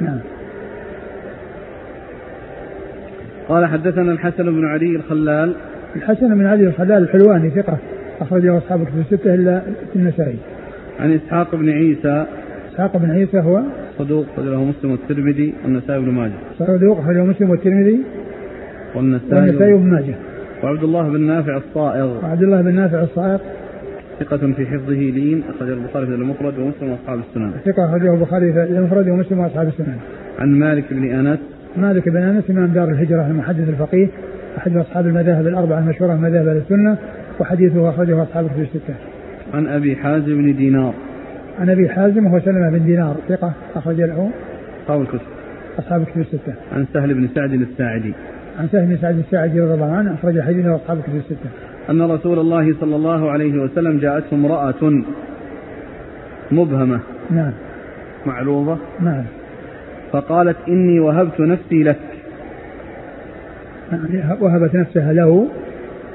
نعم. قال حدثنا الحسن بن علي الخلال. الحسن بن علي الخلال الحلواني ثقة أخرجه أصحاب كتب الستة إلا النسائي. عن إسحاق بن عيسى. إسحاق بن عيسى هو صدوق له مسلم والترمذي والنسائي بن ماجه صدوق أخرجه مسلم والترمذي والنسائي والنسائي بن ماجه وعبد الله بن نافع الصائغ وعبد الله بن نافع الصائغ ثقة في حفظه لين أخرجه البخاري في المفرد ومسلم وأصحاب السنن. ثقة أخرجه البخاري في المفرد ومسلم وأصحاب السنن. عن مالك بن أنس. مالك بن أنس إمام دار الهجرة المحدث الفقيه أحد أصحاب المذاهب الأربعة المشهورة من مذاهب السنة وحديثه أخرجه أصحاب الكتب الستة. عن أبي حازم بن دينار. عن أبي حازم وهو سلمة بن دينار ثقة أخرج له أصحاب الكتب. أصحاب الكتب الستة. عن سهل بن سعد الساعدي. عن سهل بن سعد الساعدي رضي الله عنه أخرج حديثه أصحاب الكتب الستة. أن رسول الله صلى الله عليه وسلم جاءته امرأة مبهمة نعم معروضة نعم فقالت إني وهبت نفسي لك يعني وهبت نفسها له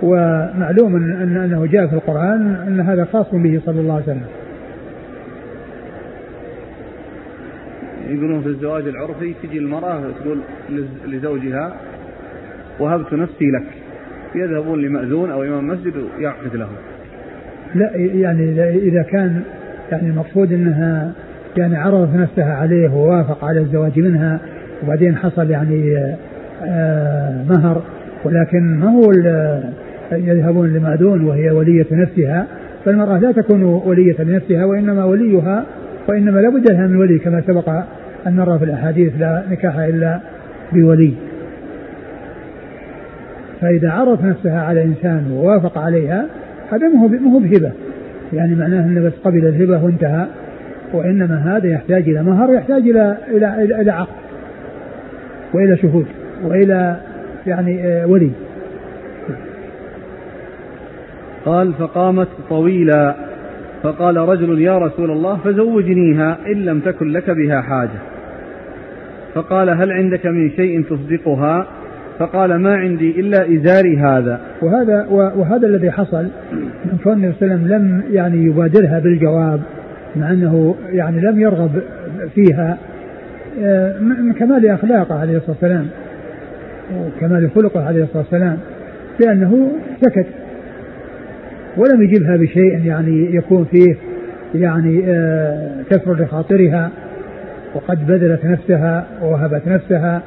ومعلوم أن أنه جاء في القرآن أن هذا خاص به صلى الله عليه وسلم يقولون في الزواج العرفي تجي المرأة تقول لزوجها وهبت نفسي لك. يذهبون لمأذون أو إمام مسجد ويعقد له. لا يعني إذا كان يعني المقصود أنها يعني عرضت نفسها عليه ووافق على الزواج منها وبعدين حصل يعني آه مهر ولكن ما هو يذهبون لمأذون وهي ولية نفسها فالمرأة لا تكون ولية لنفسها وإنما وليها وإنما لا بد لها من ولي كما سبق أن نرى في الأحاديث لا نكاح إلا بولي. فإذا عرض نفسها على إنسان ووافق عليها هذا ما هو بهبة. يعني معناه أنه بس قبل الهبة وانتهى وإنما هذا يحتاج إلى مهر يحتاج إلى إلى إلى, إلى عقد وإلى شهود وإلى يعني آه، ولي. قال فقامت طويلا. فقال رجل يا رسول الله فزوجنيها إن لم تكن لك بها حاجة. فقال هل عندك من شيء تصدقها؟ فقال ما عندي إلا إزاري هذا. وهذا وهذا الذي حصل النبي صلى الله عليه وسلم لم يعني يبادرها بالجواب مع أنه يعني لم يرغب فيها آه، من كمال أخلاقه عليه الصلاة والسلام وكمال خلقه عليه الصلاة والسلام لأنه سكت. ولم يجبها بشيء يعني يكون فيه يعني آه، كسر لخاطرها وقد بذلت نفسها ووهبت نفسها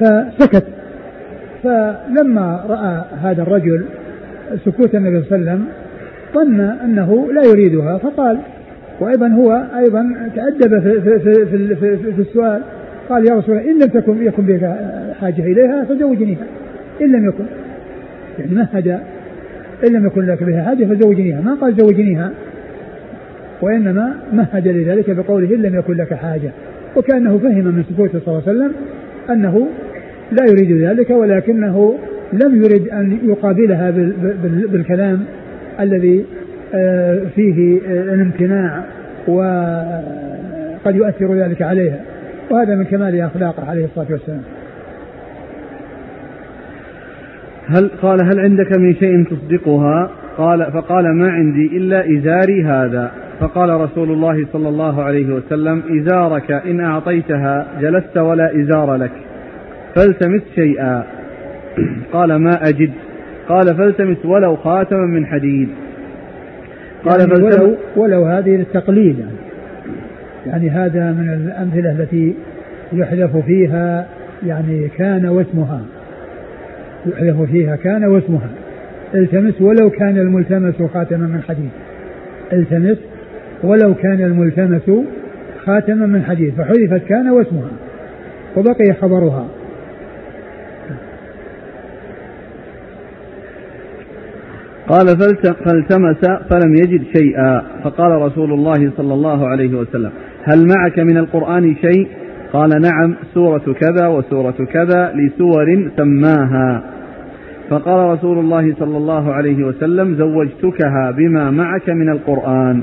فسكت. فلما رأى هذا الرجل سكوت النبي صلى الله عليه وسلم ظن أنه لا يريدها فقال وأيضا هو أيضا تأدب في, في, في, في, في, في السؤال قال يا رسول الله إن لم تكن يكن بك حاجة إليها فزوجنيها. إن لم يكن. يعني مهد إن لم يكن لك بها حاجة فزوجنيها. ما قال زوجنيها؟ وإنما مهد لذلك بقوله إن لم يكن لك حاجة. وكأنه فهم من سكوته صلى الله عليه وسلم أنه لا يريد ذلك ولكنه لم يرد أن يقابلها بالكلام الذي آه، فيه آه، الامتناع وقد يؤثر ذلك عليها. وهذا من كمال أخلاقه عليه الصلاة والسلام. هل قال هل عندك من شيء تصدقها؟ قال فقال ما عندي إلا إزاري هذا. فقال رسول الله صلى الله عليه وسلم إزارك إن أعطيتها جلست ولا إزار لك. فالتمس شيئا. قال ما أجد. قال فالتمس ولو خاتما من حديد. قال يعني ولو, ولو هذه للتقليل يعني. يعني هذا من الأمثلة التي يحذف فيها يعني كان واسمها. يحذف فيها كان واسمها. التمس ولو كان الملتمس خاتما من حديد. التمس ولو كان الملتمس خاتما من حديد فحذفت كان واسمها وبقي خبرها. قال فالتمس فلم يجد شيئا فقال رسول الله صلى الله عليه وسلم هل معك من القرآن شيء؟ قال نعم سورة كذا وسورة كذا لسور سماها. فقال رسول الله صلى الله عليه وسلم زوجتكها بما معك من القرآن.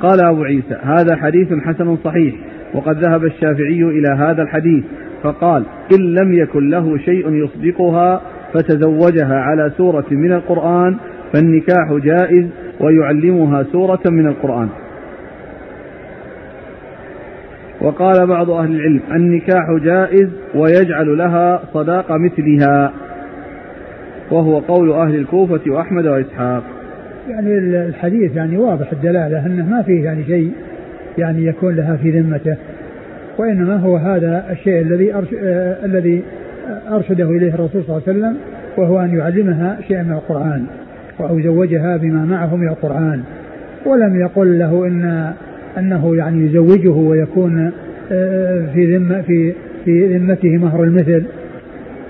قال أبو عيسى هذا حديث حسن صحيح وقد ذهب الشافعي إلى هذا الحديث فقال إن لم يكن له شيء يصدقها فتزوجها على سورة من القرآن فالنكاح جائز ويعلمها سورة من القرآن. وقال بعض أهل العلم النكاح جائز ويجعل لها صداق مثلها وهو قول أهل الكوفة وأحمد وإسحاق يعني الحديث يعني واضح الدلالة أنه ما فيه يعني شيء يعني يكون لها في ذمته وإنما هو هذا الشيء الذي. آه الذي أرشده إليه الرسول صلى الله عليه وسلم وهو أن يعلمها شيئا من القرآن أو يزوجها بما معه من القرآن ولم يقل له إن أنه يعني يزوجه ويكون آه، في ذمة في في ذمته مهر المثل.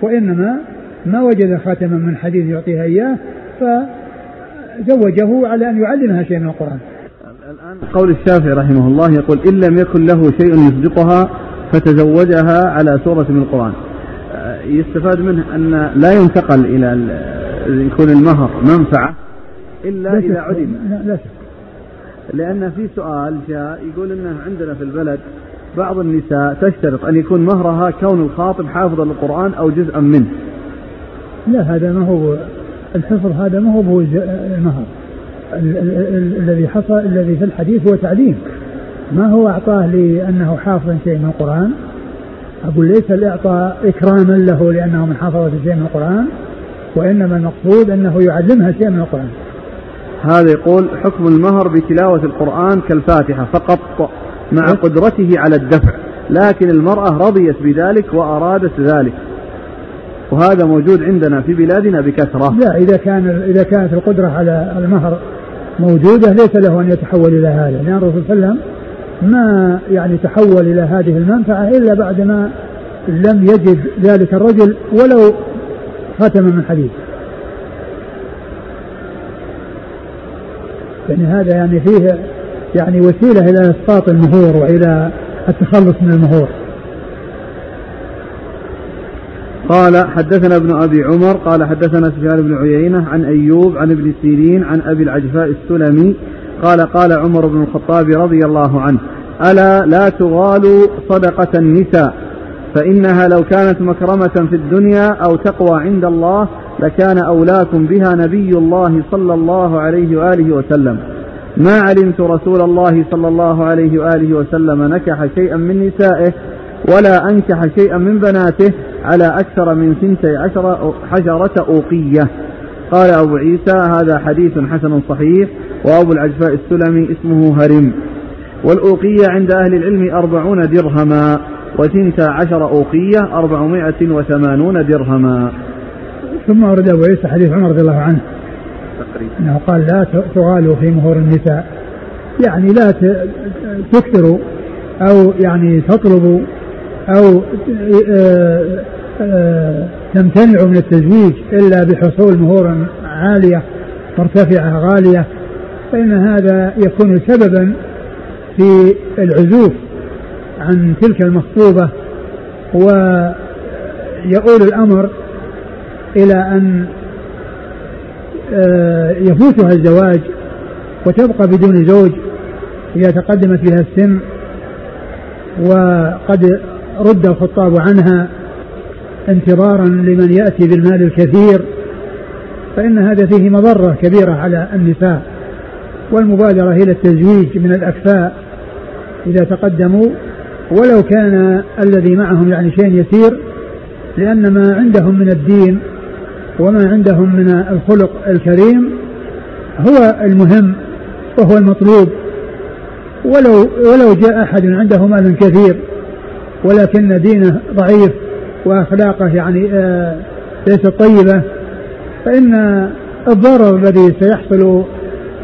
وإنما ما وجد خاتما من حديد يعطيها إياه فزوجه على أن يعلمها شيئا من القرآن. الآن قول الشافعي رحمه الله يقول إن لم يكن له شيء يصدقها فتزوجها على سورة من القرآن. يستفاد منه أن لا ينتقل إلى يكون المهر منفعة إلا إذا عدم لا, لا شك. لأن في سؤال جاء يقول أنه عندنا في البلد بعض النساء تشترط أن يكون مهرها كون الخاطب حافظا للقرآن أو جزءا منه. لا هذا ما هو الحفظ هذا ما هو المهر. الذي حصل الذي في الحديث هو تعليم. ما هو أعطاه لأنه حافظ شيء من القرآن؟ أقول ليس الإعطاء إكراما له لأنه من حفظة شيء من القرآن وإنما المقصود أنه يعلمها شيء من القرآن. هذا يقول حكم المهر بتلاوة القرآن كالفاتحة فقط مع؟ قدرته على الدفع لكن المرأة رضيت بذلك وأرادت ذلك. وهذا موجود عندنا في بلادنا بكثرة. لا إذا كان إذا كانت القدرة على المهر موجودة ليس له أن يتحول إلى هذا لأن الرسول صلى الله عليه وسلم ما يعني تحول إلى هذه المنفعة إلا بعدما لم يجد ذلك الرجل ولو خاتما من حديد يعني هذا يعني فيه يعني وسيلة إلى إسقاط المهور وإلى التخلص من المهور. قال حدثنا ابن أبي عمر قال حدثنا سفيان بن عيينة عن أيوب عن ابن سيرين عن أبي العجفاء السلمي قال قال عمر بن الخطاب رضي الله عنه ألا لا تغالوا صدقة النساء فإنها لو كانت مكرمة في الدنيا أو تقوى عند الله لكان أولاكم بها نبي الله صلى الله عليه وآله وسلم. ما علمت رسول الله صلى الله عليه وآله وسلم نكح شيئا من نسائه ولا أنكح شيئا من بناته على أكثر من ثنتي عشر حجرة أوقية. قال أبو عيسى هذا حديث حسن صحيح وأبو العجفاء السلمي اسمه هرم. والأوقية عند أهل العلم أربعون درهما وثنتا عشر أوقية أربعمائة وثمانون درهما. ثم ورد أبو عيسى حديث عمر رضي الله عنه. تقريبا. أنه قال لا تغالوا في مهور النساء. يعني لا تكثروا أو يعني تطلبوا أو آه، آه، تمتنع من التزويج إلا بحصول مهور عالية مرتفعة غالية فإن هذا يكون سببا في العزوف عن تلك المخطوبة ويؤول الأمر إلى أن آه، يفوتها الزواج وتبقى بدون زوج إذا تقدمت بها السن وقد رد الخطاب عنها انتظارا لمن يأتي بالمال الكثير فإن هذا فيه مضرة كبيرة على النساء والمبادرة إلى التزويج من الأكفاء إذا تقدموا. ولو كان الذي معهم يعني شيء يسير لأن ما عندهم من الدين وما عندهم من الخلق الكريم هو المهم وهو المطلوب. ولو ولو جاء أحد عنده مال كثير ولكن دينه ضعيف وأخلاقه يعني آه ليست طيبة فإن الضرر الذي سيحصل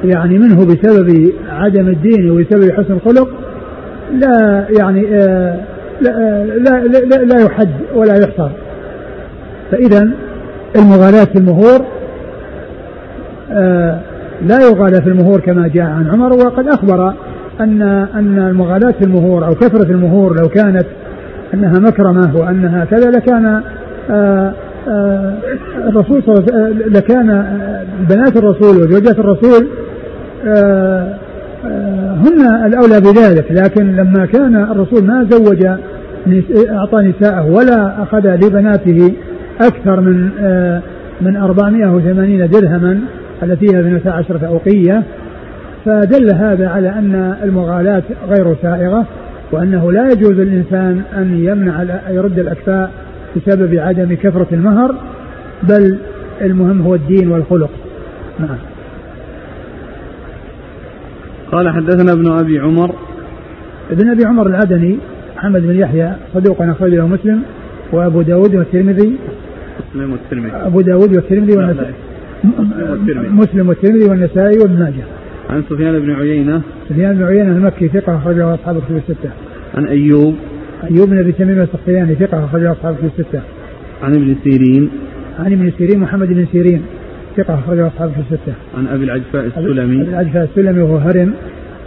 يعني منه بسبب عدم الدين وبسبب حسن الخلق لا يعني آه لا, لا, لا, لا يحد ولا يحصر فإذا المغالاة في المهور آه لا يغالى في المهور كما جاء عن عمر وقد أخبر أن أن المغالاة في المهور أو كثرة المهور لو كانت أنها مكرمة وأنها كذا لكان آه، آه، الرسول صلى الله عليه وسلم لكان بنات الرسول وزوجات الرسول آه، هن الأولى بذلك لكن لما كان الرسول ما زوج أعطى نساءه ولا أخذ لبناته أكثر من من 480 درهما التي هي 12 أوقية. فدل هذا على أن المغالاة غير سائغة وأنه لا يجوز للإنسان أن يمنع يرد الأكفاء بسبب عدم كثرة المهر بل المهم هو الدين والخلق. نعم. قال حدثنا ابن أبي عمر. ابن أبي عمر العدني محمد بن يحيى صدوق أخرج له مسلم. وأبو داود والترمذي. مسلم والترمذي. أبو داود والترمذي والنسائي مسلم والترمذي والنسائي وابن ماجه. عن سفيان بن عيينة. سفيان بن عيينة المكي ثقة أخرجه أصحاب الكتب الستة. عن أيوب. أيوب بن أبي تميم السختياني ثقة أخرجه أصحاب الكتب الستة. عن ابن سيرين. عن ابن سيرين محمد بن سيرين ثقة أخرجه أصحاب الكتب الستة. عن أبي العجفاء السلمي. أبي العجفاء السلمي وهو هرم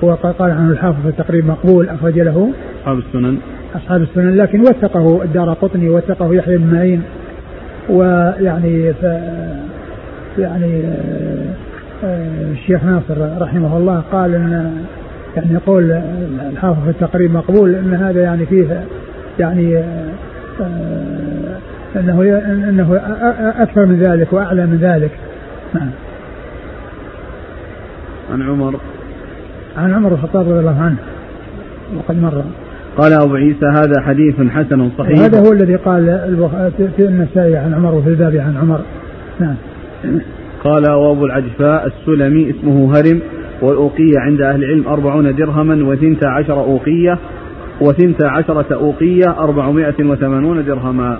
وقال عنه الحافظ في التقريب مقبول أخرج له. أصحاب السنن. أصحاب السنن لكن وثقه الدار قطني وثقه يحيى بن معين ويعني ف يعني الشيخ ناصر رحمه الله قال إن يعني يقول الحافظ في التقريب مقبول إن هذا يعني فيه يعني آه، إنه إنه أكثر من ذلك وأعلى من ذلك. نعم. عن عمر. عن عمر الخطاب رضي الله عنه وقد مر. قال أبو عيسى هذا حديث حسن صحيح. هذا هو الذي قال في النسائي عن عمر وفي الباب عن عمر. نعم. قال وابو العجفاء السلمي اسمه هرم والأوقية عند أهل العلم أربعون درهما وثنتا عشر أوقية وثنتا عشرة أوقية أربعمائة وثمانون درهما.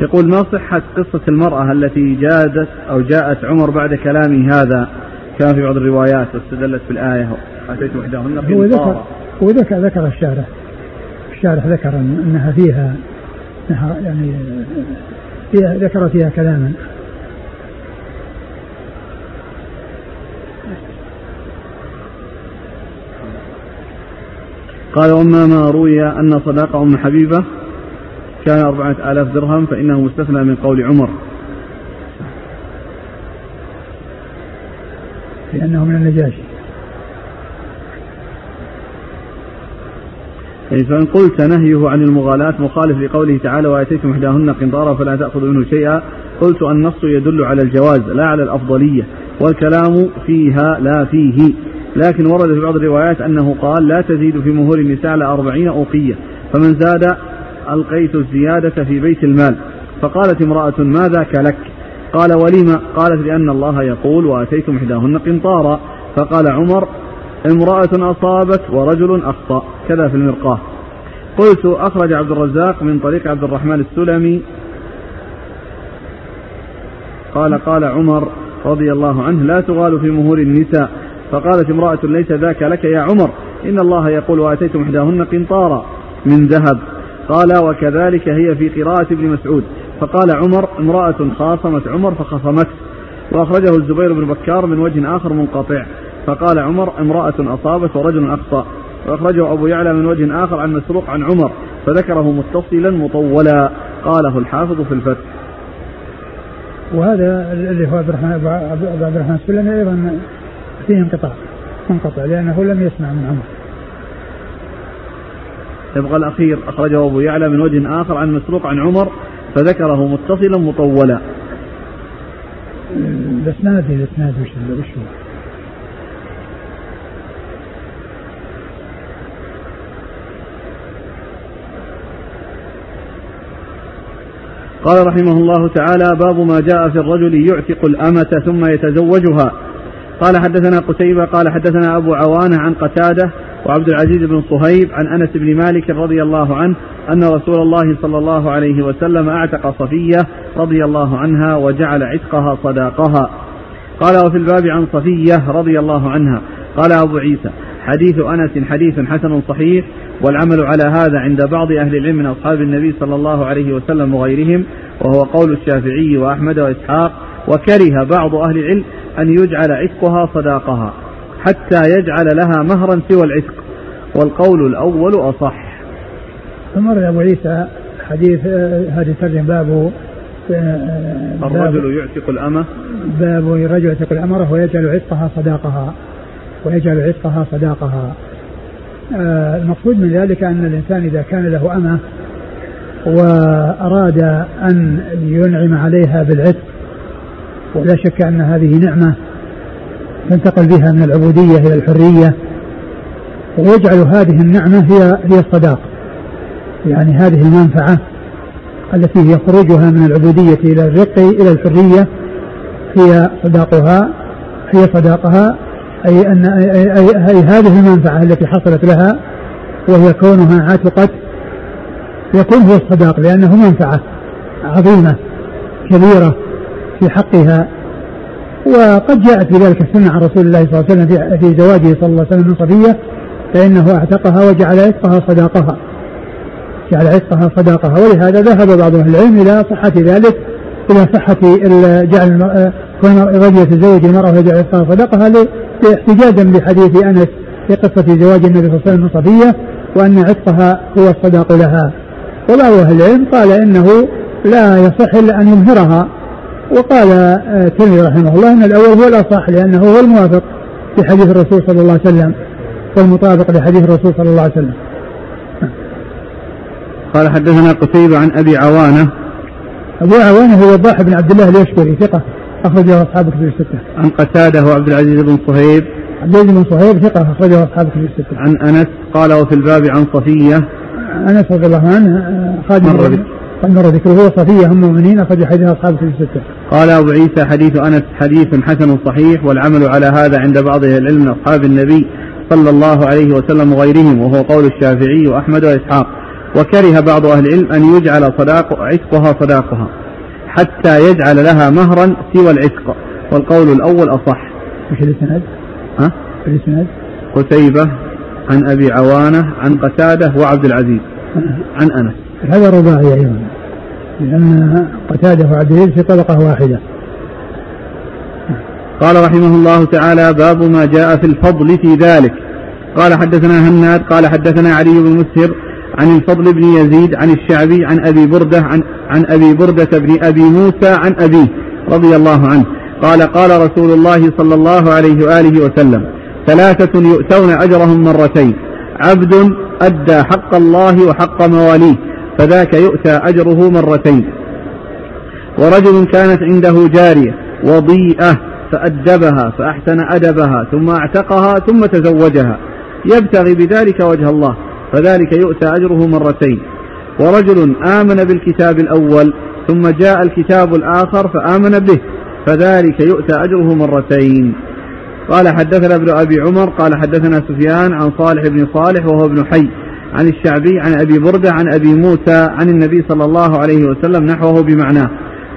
يقول ما صحة قصة المرأة التي جادت أو جاءت عمر بعد كلامي هذا؟ كان في بعض الروايات واستدلت بالآية أتيت إحداهن هو ذكر هو ذكر الشارح الشارح ذكر أنها فيها أنها يعني فيها ذكر فيها كلاما. قال وأما ما روي أن صداق أم حبيبة كان أربعة آلاف درهم فإنه مستثنى من قول عمر. لأنه من النجاشي. فإن قلت نهيه عن المغالاة مخالف لقوله تعالى وآتيتم إحداهن قنطارا فلا تأخذوا منه شيئا قلت النص يدل على الجواز لا على الأفضلية والكلام فيها لا فيه. لكن ورد في بعض الروايات أنه قال لا تزيد في مهور النساء على أربعين أوقية فمن زاد ألقيت الزيادة في بيت المال. فقالت امرأة ما ذاك لك؟ قال ولم؟ قالت لأن الله يقول وآتيتم إحداهن قنطارا. فقال عمر امرأة أصابت ورجل أخطأ. كذا في المرقاة. قلت أخرج عبد الرزاق من طريق عبد الرحمن السلمي. قال قال عمر رضي الله عنه لا تغال في مهور النساء. فقالت امرأة ليس ذاك لك يا عمر. إن الله يقول وآتيتم إحداهن قنطارا من ذهب. قال وكذلك هي في قراءة ابن مسعود. فقال عمر امرأة خاصمت عمر فخصمته. وأخرجه الزبير بن بكار من وجه آخر منقطع. فقال عمر امرأة أصابت ورجل أخطأ. وأخرجه أبو يعلى من وجه آخر عن مسروق عن عمر فذكره متصلا مطولا. قاله الحافظ في الفتح. وهذا اللي هو عبد الرحمن عبد الرحمن السلمي أيضا فيه انقطاع منقطع لأنه لم يسمع من عمر. يبقى الأخير أخرجه أبو يعلى من وجه آخر عن مسروق عن عمر فذكره متصلا مطولا. الاسناد الاسناد وش وش قال رحمه الله تعالى باب ما جاء في الرجل يعتق الأمة ثم يتزوجها. قال حدثنا قتيبة قال حدثنا أبو عوانة عن قتادة وعبد العزيز بن صهيب عن أنس بن مالك رضي الله عنه أن رسول الله صلى الله عليه وسلم أعتق صفية رضي الله عنها وجعل عتقها صداقها. قال وفي الباب عن صفية رضي الله عنها. قال أبو عيسى حديث أنس حديث حسن صحيح والعمل على هذا عند بعض أهل العلم من أصحاب النبي صلى الله عليه وسلم وغيرهم وهو قول الشافعي وأحمد وإسحاق وكره بعض أهل العلم أن يجعل عتقها صداقها حتى يجعل لها مهرا سوى العتق والقول الأول أصح. ثم أبو عيسى حديث هذه ترجم باب آه، الرجل يعتق الأمة؟ باب الرجل يعتق الأمرة ويجعل عتقها صداقها. ويجعل عتقها صداقها. آه، المقصود من ذلك أن الإنسان إذا كان له أمة وأراد أن ينعم عليها بالعتق ولا شك أن هذه نعمة تنتقل بها من العبودية إلى الحرية ويجعل هذه النعمة هي هي الصداق. يعني هذه المنفعة التي هي خروجها من العبودية إلى الرق إلى الحرية هي صداقها هي صداقها أي أن أي, أي, أي هذه المنفعة التي حصلت لها وهي كونها عتقت يكون هو الصداق لأنه منفعة عظيمة كبيرة في حقها. وقد جاءت في ذلك السنة عن رسول الله صلى الله عليه وسلم في زواجه صلى الله عليه وسلم من صفية فإنه أعتقها وجعل عتقها صداقها. جعل عتقها صداقها. ولهذا ذهب بعض أهل العلم إلى صحة ذلك إلى صحة جعل كون الرجل يتزوج المرأة ويجعل عتقها صداقها احتجاجا بحديث أنس في قصة زواج النبي صلى الله عليه وسلم من صفية وأن عتقها هو الصداق لها. وبعض أهل العلم قال إنه لا يصح إلا أن يظهرها وقال الترمذي رحمه الله أن الأول هو الأصح لأنه هو الموافق في حديث الرسول صلى الله عليه وسلم والمطابق لحديث الرسول صلى الله عليه وسلم. قال حدثنا قتيبة عن أبي عوانة. أبو عوانة هو وضاح بن عبد الله اليشكري ثقة. أخرجه أصحاب كتب الستة. عن قتادة وعبد العزيز بن صهيب. عبد العزيز بن صهيب ثقة أخرجه أصحاب كتب الستة. عن أنس قال وفي الباب عن صفية. أنس رضي الله عنه خادم مر مر ذكره هو صفية هم المؤمنين أخرج حديث أصحاب كتب الستة. قال أبو عيسى حديث أنس حديث حسن صحيح والعمل على هذا عند بعض أهل العلم من أصحاب النبي صلى الله عليه وسلم وغيرهم وهو قول الشافعي وأحمد وإسحاق وكره بعض أهل العلم أن يجعل صداق عتقها صداقها حتى يجعل لها مهرا سوى العتق. والقول الأول أصح. وش الإسناد؟ ها؟ الإسناد؟ قتيبة عن أبي عوانة عن قتادة وعبد العزيز. عن أنس. هذا رباعي أيضا. لأن قتادة وعبد العزيز في طبقة واحدة. قال رحمه الله تعالى باب ما جاء في الفضل في ذلك. قال حدثنا هناد قال حدثنا علي بن مسهر عن الفضل بن يزيد عن الشعبي عن أبي بردة عن, عن أبي بردة بن أبي موسى عن أبيه رضي الله عنه. قال قال رسول الله صلى الله عليه وآله وسلم ثلاثة يؤتون أجرهم مرتين عبد أدى حق الله وحق مواليه فذاك يؤتى أجره مرتين. ورجل كانت عنده جارية وضيئة فأدبها فأحسن أدبها ثم أعتقها ثم تزوجها. يبتغي بذلك وجه الله فذلك يؤتى أجره مرتين. ورجل آمن بالكتاب الأول ثم جاء الكتاب الآخر فآمن به فذلك يؤتى أجره مرتين. قال حدثنا ابن أبي عمر قال حدثنا سفيان عن صالح بن صالح وهو ابن حي عن الشعبي عن أبي بردة عن أبي موسى عن النبي صلى الله عليه وسلم نحوه بمعناه.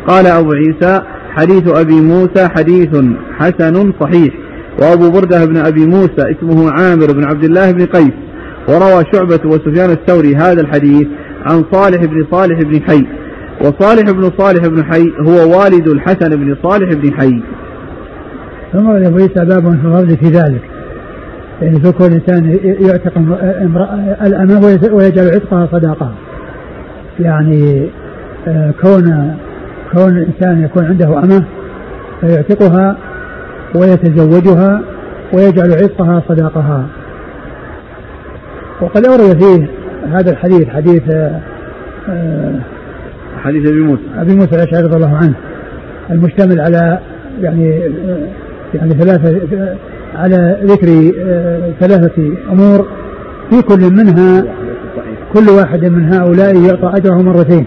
قال أبو عيسى حديث أبي موسى حديث حسن صحيح. وأبو بردة بن أبي موسى اسمه عامر بن عبد الله بن قيس. وروى شعبة وسفيان الثوري هذا الحديث عن صالح بن صالح بن حي. وصالح بن صالح بن حي هو والد الحسن بن صالح بن حي. ثم عيسى باب في الفضل في ذلك. يعني في كل إنسان يعتق الأمة ويجعل عتقها صداقة. يعني آه، كون كون الإنسان يكون عنده أمة فيعتقها ويتزوجها ويجعل عتقها صداقها. وقد أورد فيه هذا الحديث حديث آه، حديث أبي موسى. أبي موسى الأشعري رضي الله عنه المشتمل على يعني يعني ثلاثة على ذكر آه، ثلاثة أمور في كل منها كل واحد من هؤلاء يعطى أجره مرتين.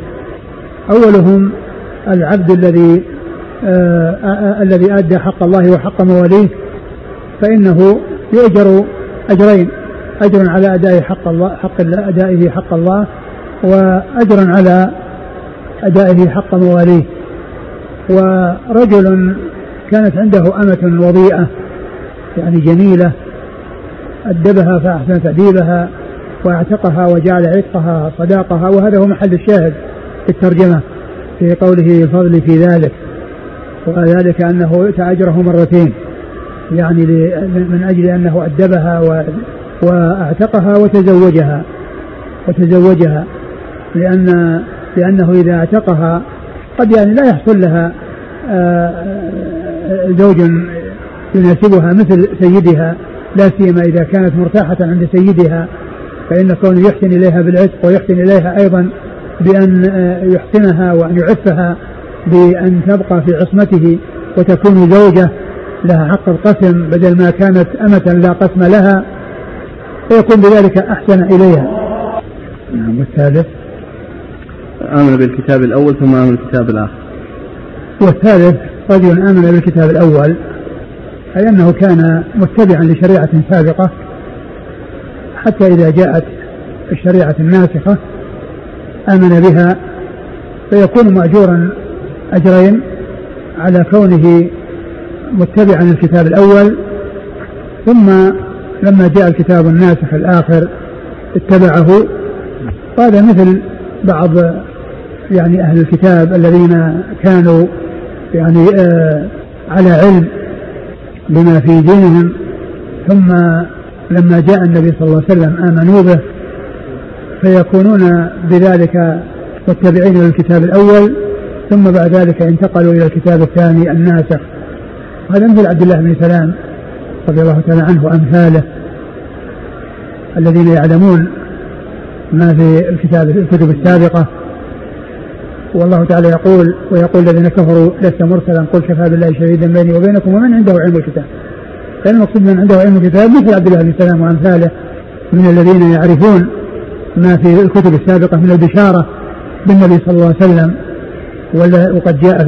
أولهم العبد الذي آه، آه، الذي أدى حق الله وحق مواليه فإنه يؤجر أجرين. أجر على أداء حق الله حق أدائه حق الله وأجر على أدائه حق مواليه. ورجل كانت عنده أمة وضيئة يعني جميلة أدبها فأحسن تأديبها وأعتقها وجعل عتقها صداقها وهذا هو محل الشاهد في الترجمة في قوله الفضل في ذلك. وذلك أنه يؤتى أجره مرتين يعني من أجل أنه أدبها وأعتقها وتزوجها وتزوجها لأن لأنه إذا أعتقها قد يعني لا يحصل لها آه، زوج يناسبها مثل سيدها لا سيما إذا كانت مرتاحة عند سيدها فإن كونه يحسن إليها بالعتق ويحسن إليها أيضا بأن آه، يحسنها وأن يعفها بأن تبقى في عصمته وتكون زوجة لها حق القسم بدل ما كانت أمة لا قسم لها. فيكون بذلك أحسن إليها. نعم والثالث؟ آمن بالكتاب الأول ثم آمن بالكتاب الآخر. والثالث رجل آمن بالكتاب الأول أي أنه كان متبعا لشريعة سابقة حتى إذا جاءت الشريعة الناسخة آمن بها فيكون مأجورا أجرين على كونه متبعا للكتاب الأول ثم لما جاء الكتاب الناسخ الآخر اتبعه وهذا مثل بعض يعني أهل الكتاب الذين كانوا يعني آه على علم بما في دينهم ثم لما جاء النبي صلى الله عليه وسلم آمنوا به فيكونون بذلك متبعين للكتاب الأول ثم بعد ذلك انتقلوا إلى الكتاب الثاني الناسخ هذا مثل عبد الله بن سلام. رضي الله تعالى عنه وأمثاله الذين يعلمون ما في الكتاب الكتب السابقة. والله تعالى يقول ويقول الذين كفروا لست مرسلا قل كفى بالله شهيدا بيني وبينكم ومن عنده علم الكتاب. كان المقصود من عنده علم الكتاب مثل عبد الله بن سلام وأمثاله من الذين يعرفون ما في الكتب السابقة من البشارة بالنبي صلى الله عليه وسلم وقد جاء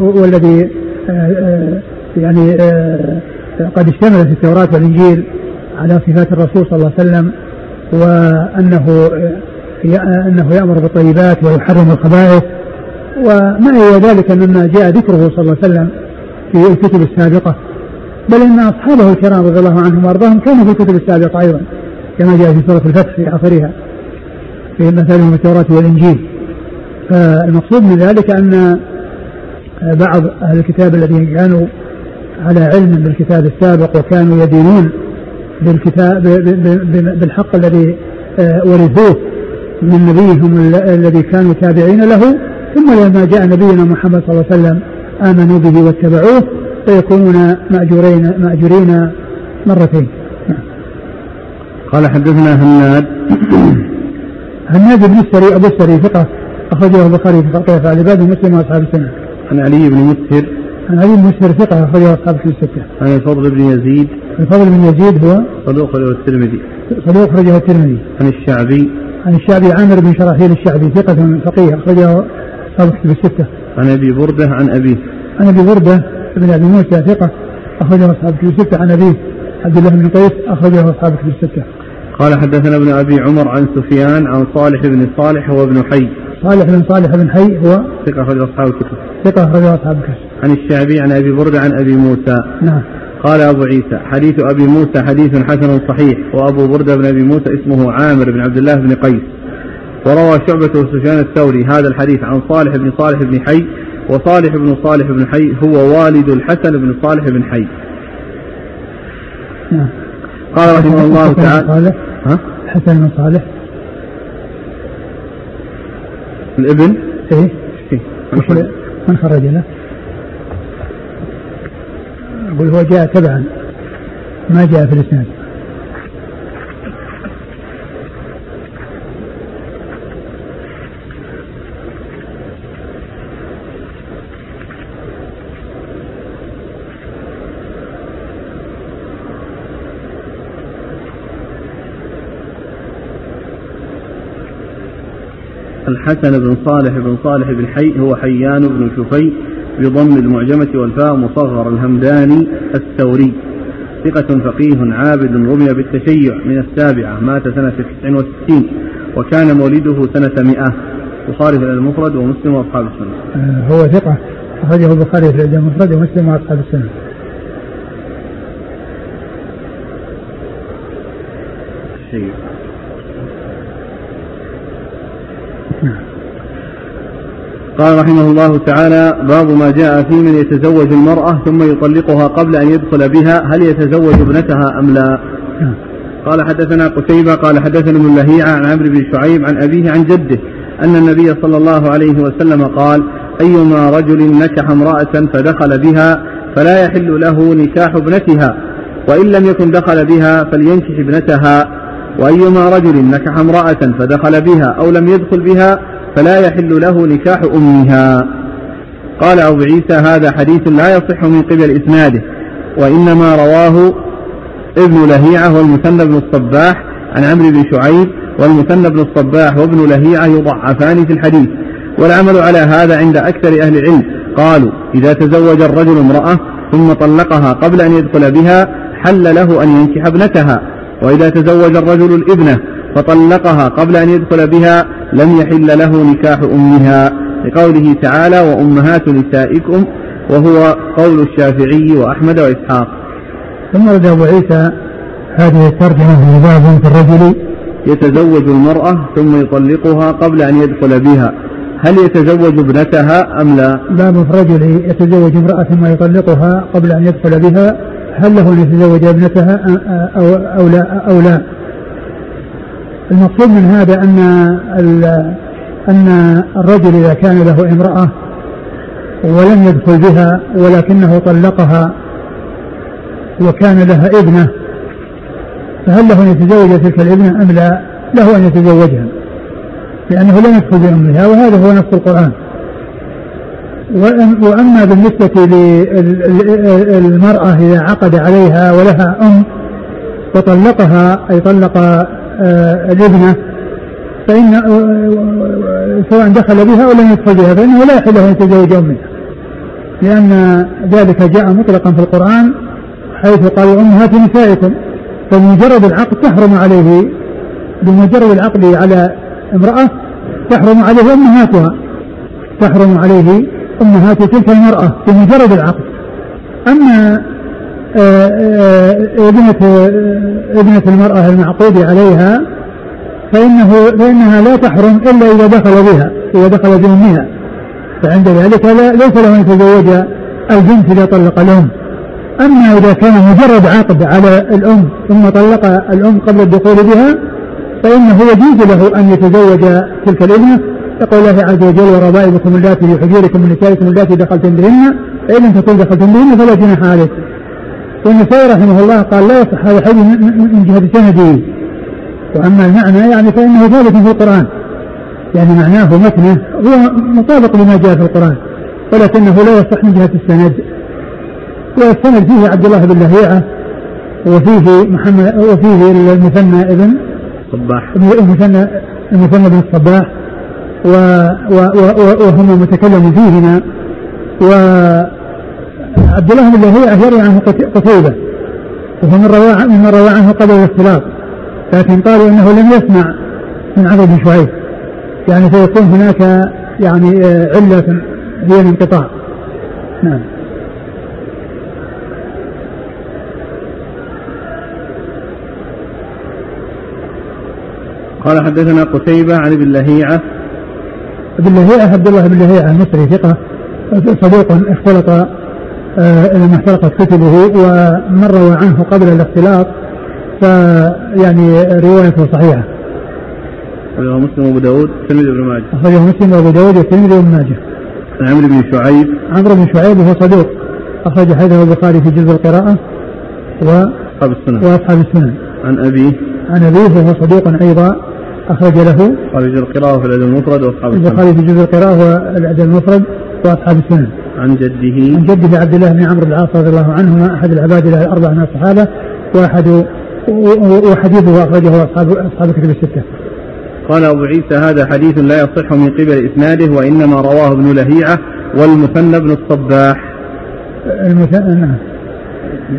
والذي آه، آه، يعني آه، قد اشتملت التوراة والإنجيل على صفات الرسول صلى الله عليه وسلم وأنه أنه يأمر بالطيبات ويحرم الخبائث وما هي ذلك مما جاء ذكره صلى الله عليه وسلم في الكتب السابقة. بل أن أصحابه الكرام رضي الله عنهم وأرضاهم كانوا في الكتب السابقة أيضا كما جاء في سورة الفتح في آخرها في مثلهم التوراة والإنجيل. فالمقصود من ذلك أن بعض أهل الكتاب الذين كانوا على علم بالكتاب السابق وكانوا يدينون بالكتاب بالحق الذي آه، ورثوه من نبيهم الذي كانوا تابعين له. ثم لما جاء نبينا محمد صلى الله عليه وسلم آمنوا به واتبعوه فيكونون مأجورين مأجورين مرتين. قال حدثنا هناد. هناد بن السري أبو السري ثقة أخرجه البخاري في أفعال باب مسلم وأصحاب السنة. عن علي بن مسهر عن علي بن مسهر ثقة أخرجه أصحاب في الستة. عن الفضل بن يزيد الفضل بن يزيد هو صدوق أخرجه الترمذي صدوق أخرجه الترمذي. عن الشعبي عن الشعبي عامر بن شراحيل الشعبي ثقة فقيه أخرجه أصحاب في الستة. عن أبي بردة عن أبيه. عن أبي بردة بن أبي موسى ثقة أخرجه أصحاب في الستة عن أبيه عبد الله بن قيس أخرجه أصحاب في الستة. قال حدثنا ابن أبي عمر عن سفيان عن صالح بن صالح هو ابن حي صالح بن صالح بن حي هو ثقة أخرج أصحاب الكتب ثقة أخرج أصحاب الكتب عن الشعبي عن أبي بردة عن أبي موسى. نعم. قال أبو عيسى حديث أبي موسى حديث حسن صحيح وأبو بردة بن أبي موسى اسمه عامر بن عبد الله بن قيس. وروى شعبة وسفيان الثوري هذا الحديث عن صالح بن صالح بن حي وصالح بن صالح بن حي هو والد الحسن بن صالح بن حي. نعم. قال رحمه الله تعالى ها؟ حسن بن صالح. الابن؟ إيه. من خرج له. أقول هو جاء تبعا. ما جاء في الإسناد. الحسن بن صالح بن صالح بن حي هو حيان بن شفي بضم المعجمة والفاء مصغر الهمداني الثوري ثقة فقيه عابد رمي بالتشيع من السابعة مات سنة 69 وكان مولده سنة 100 البخاري في المفرد ومسلم وأصحاب السنة. آه، هو ثقة أخرجه البخاري في المفرد ومسلم وأصحاب السنة. شيء. قال رحمه الله تعالى باب ما جاء في من يتزوج المرأة ثم يطلقها قبل أن يدخل بها هل يتزوج ابنتها أم لا؟ قال حدثنا قتيبة قال حدثنا ابن لهيعة عن عمرو بن شعيب عن أبيه عن جده أن النبي صلى الله عليه وسلم قال أيما رجل نكح امرأة فدخل بها فلا يحل له نكاح ابنتها وإن لم يكن دخل بها فلينكح ابنتها وأيما رجل نكح امرأة فدخل بها أو لم يدخل بها فلا يحل له نكاح أمها. قال أبو عيسى هذا حديث لا يصح من قبل إسناده وإنما رواه ابن لهيعة والمثنى بن الصباح عن عمرو بن شعيب والمثنى بن الصباح وابن لهيعة يضعفان في الحديث. والعمل على هذا عند أكثر أهل العلم. قالوا إذا تزوج الرجل امرأة ثم طلقها قبل أن يدخل بها حل له أن ينكح ابنتها. وإذا تزوج الرجل الابنة فطلقها قبل أن يدخل بها لم يحل له نكاح أمها. لقوله تعالى وأمهات نسائكم وهو قول الشافعي وأحمد وإسحاق. ثم رد أبو عيسى هذه الترجمة في باب في الرجل. يتزوج المرأة ثم يطلقها قبل أن يدخل بها. هل يتزوج ابنتها أم لا؟ باب في الرجل يتزوج امرأة ثم يطلقها قبل أن يدخل بها. هل له أن يتزوج ابنتها أو, أو لا؟ أو لا؟ المقصود من هذا أن أن الرجل إذا كان له امرأة ولم يدخل بها ولكنه طلقها وكان لها ابنة فهل له أن يتزوج تلك الابنة أم لا؟ له أن يتزوجها لأنه لم يدخل بأمها وهذا هو نص القرآن وأما بالنسبة للمرأة إذا عقد عليها ولها أم وطلقها أي طلق الابنة فإن آه، سواء دخل بها أو لم يدخل بها فإنه لا يحل له أن يتزوج أمها لأن ذلك جاء مطلقا في القرآن حيث قال أمهات نسائكم. فبمجرد العقد تحرم عليه بمجرد العقد على امرأة تحرم عليه أمهاتها تحرم عليه أمهات تلك المرأة بمجرد العقد. أما آه، ابنة ابنة المرأة المعقود عليها فإنه فإنها لا تحرم إلا إذا دخل بها إذا دخل بأمها. فعند ذلك لا ليس له أن يتزوج البنت إذا طلق الأم. أما إذا كان مجرد عقد على الأم ثم طلق الأم قبل الدخول بها فإنه يجوز له أن يتزوج تلك الابنة. يقول الله عز وجل وربائبكم اللاتي في حجوركم من نسائكم اللاتي دخلتم بهن فإن لم تكن دخلتم بهن فلا جناح عليكم. والنسائي رحمه الله قال لا يصح هذا الحديث من جهة سنده وأما المعنى يعني فإنه ثابت في القرآن. يعني معناه متنه هو مطابق لما جاء في القرآن. ولكنه لا يصح من جهة السند. والسند فيه عبد الله بن لهيعة وفيه محمد وفيه المثنى ابن صباح المثنى المثنى بن الصباح. و و و وهما متكلم فيهما. وعبد الله بن لهيعة يروي عنه قتيبة. وهو من روى من روى عنه قبل الاختلاط. لكن قالوا إنه لم يسمع من عمرو بن شعيب يعني فيكون هناك يعني آه، علة هي الانقطاع. نعم. قال حدثنا قتيبة عن ابن لهيعة. ابن لهيعة عبد الله بن لهيعة المصري ثقة صديق اختلط لما اختلطت كتبه ومن روى عنه قبل الاختلاط فيعني روايته صحيحة. أخرجه مسلم وأبو داود والترمذي وابن ماجه. أخرجه مسلم وأبو داود والترمذي وابن ماجه. عن عمرو بن شعيب. عمرو بن شعيب وهو صدوق أخرج حديثه البخاري في جزء القراءة و أصحاب السنن. وأصحاب السنن. عن أبيه. عن أبيه وهو صدوق أيضا أخرج له. القراءة في الأدب المفرد وأصحاب السنن. البخاري في جزء القراءة والأدب المفرد وأصحاب السنن. عن جده. عن جده عبد الله بن عمرو بن العاص رضي الله عنهما أحد العباد الأربعة من الصحابة وأحد وحديثه أخرجه أصحاب أصحاب الكتب الستة. قال أبو عيسى هذا حديث لا يصح من قبل إسناده وإنما رواه ابن لهيعة والمثنى بن الصباح. المثنى نعم.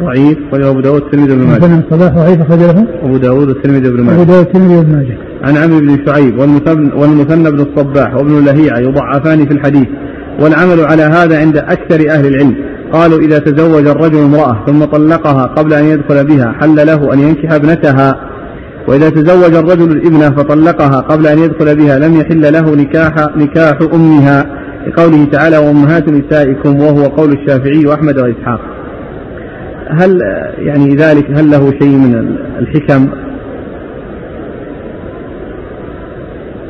ضعيف وله أبو داود الترمذي بن ماجه. المثنى الصباح ضعيف أخرج له. أبو داود الترمذي بن ماجه. أبو داود الترمذي بن ماجه. عن عمرو بن شعيب والمثنى بن الصباح وابن لهيعة يضعفان في الحديث والعمل على هذا عند أكثر أهل العلم. قالوا إذا تزوج الرجل امرأة ثم طلقها قبل أن يدخل بها حل له أن ينكح ابنتها. وإذا تزوج الرجل الابنة فطلقها قبل أن يدخل بها لم يحل له نكاح نكاح أمها. لقوله تعالى وأمهات نسائكم وهو قول الشافعي وأحمد وإسحاق. هل يعني ذلك هل له شيء من الحكم؟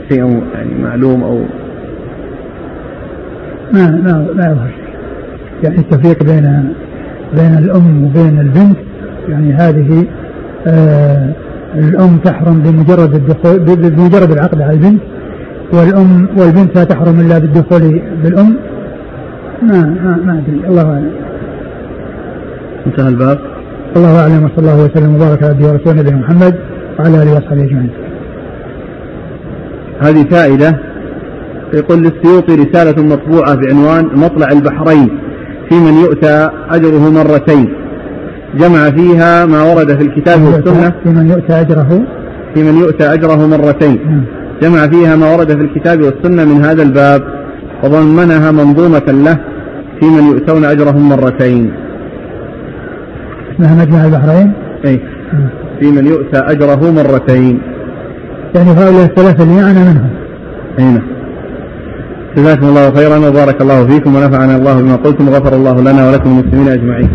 شيء يعني معلوم أو ما ما لا يظهر يعني التفريق بين بين الأم وبين البنت يعني هذه آه الأم تحرم بمجرد الدخول بمجرد العقد على البنت والأم والبنت لا تحرم إلا بالدخول بالأم. ما ما, ما أدري. الله أعلم. انتهى الباب. الله أعلم وصلى الله وسلم وبارك على عبده ورسوله نبينا محمد وعلى آله وصحبه أجمعين. هذه فائدة يقول للسيوطي رسالة مطبوعة بعنوان مطلع البحرين في من يؤتى أجره مرتين. جمع فيها ما ورد في الكتاب والسنة. في من يؤتى أجره؟ في من يؤتى أجره مرتين. نعم. جمع فيها ما ورد في الكتاب والسنة من هذا الباب وضمنها منظومة له في من يؤتون أجرهم مرتين. اسمها مجمع البحرين؟ أي نعم. في من يؤتى أجره مرتين. يعني هؤلاء الثلاثة اللي معنا منهم أي نعم جزاكم الله خيرا وبارك الله فيكم ونفعنا الله بما قلتم وغفر الله لنا ولكم المسلمين أجمعين.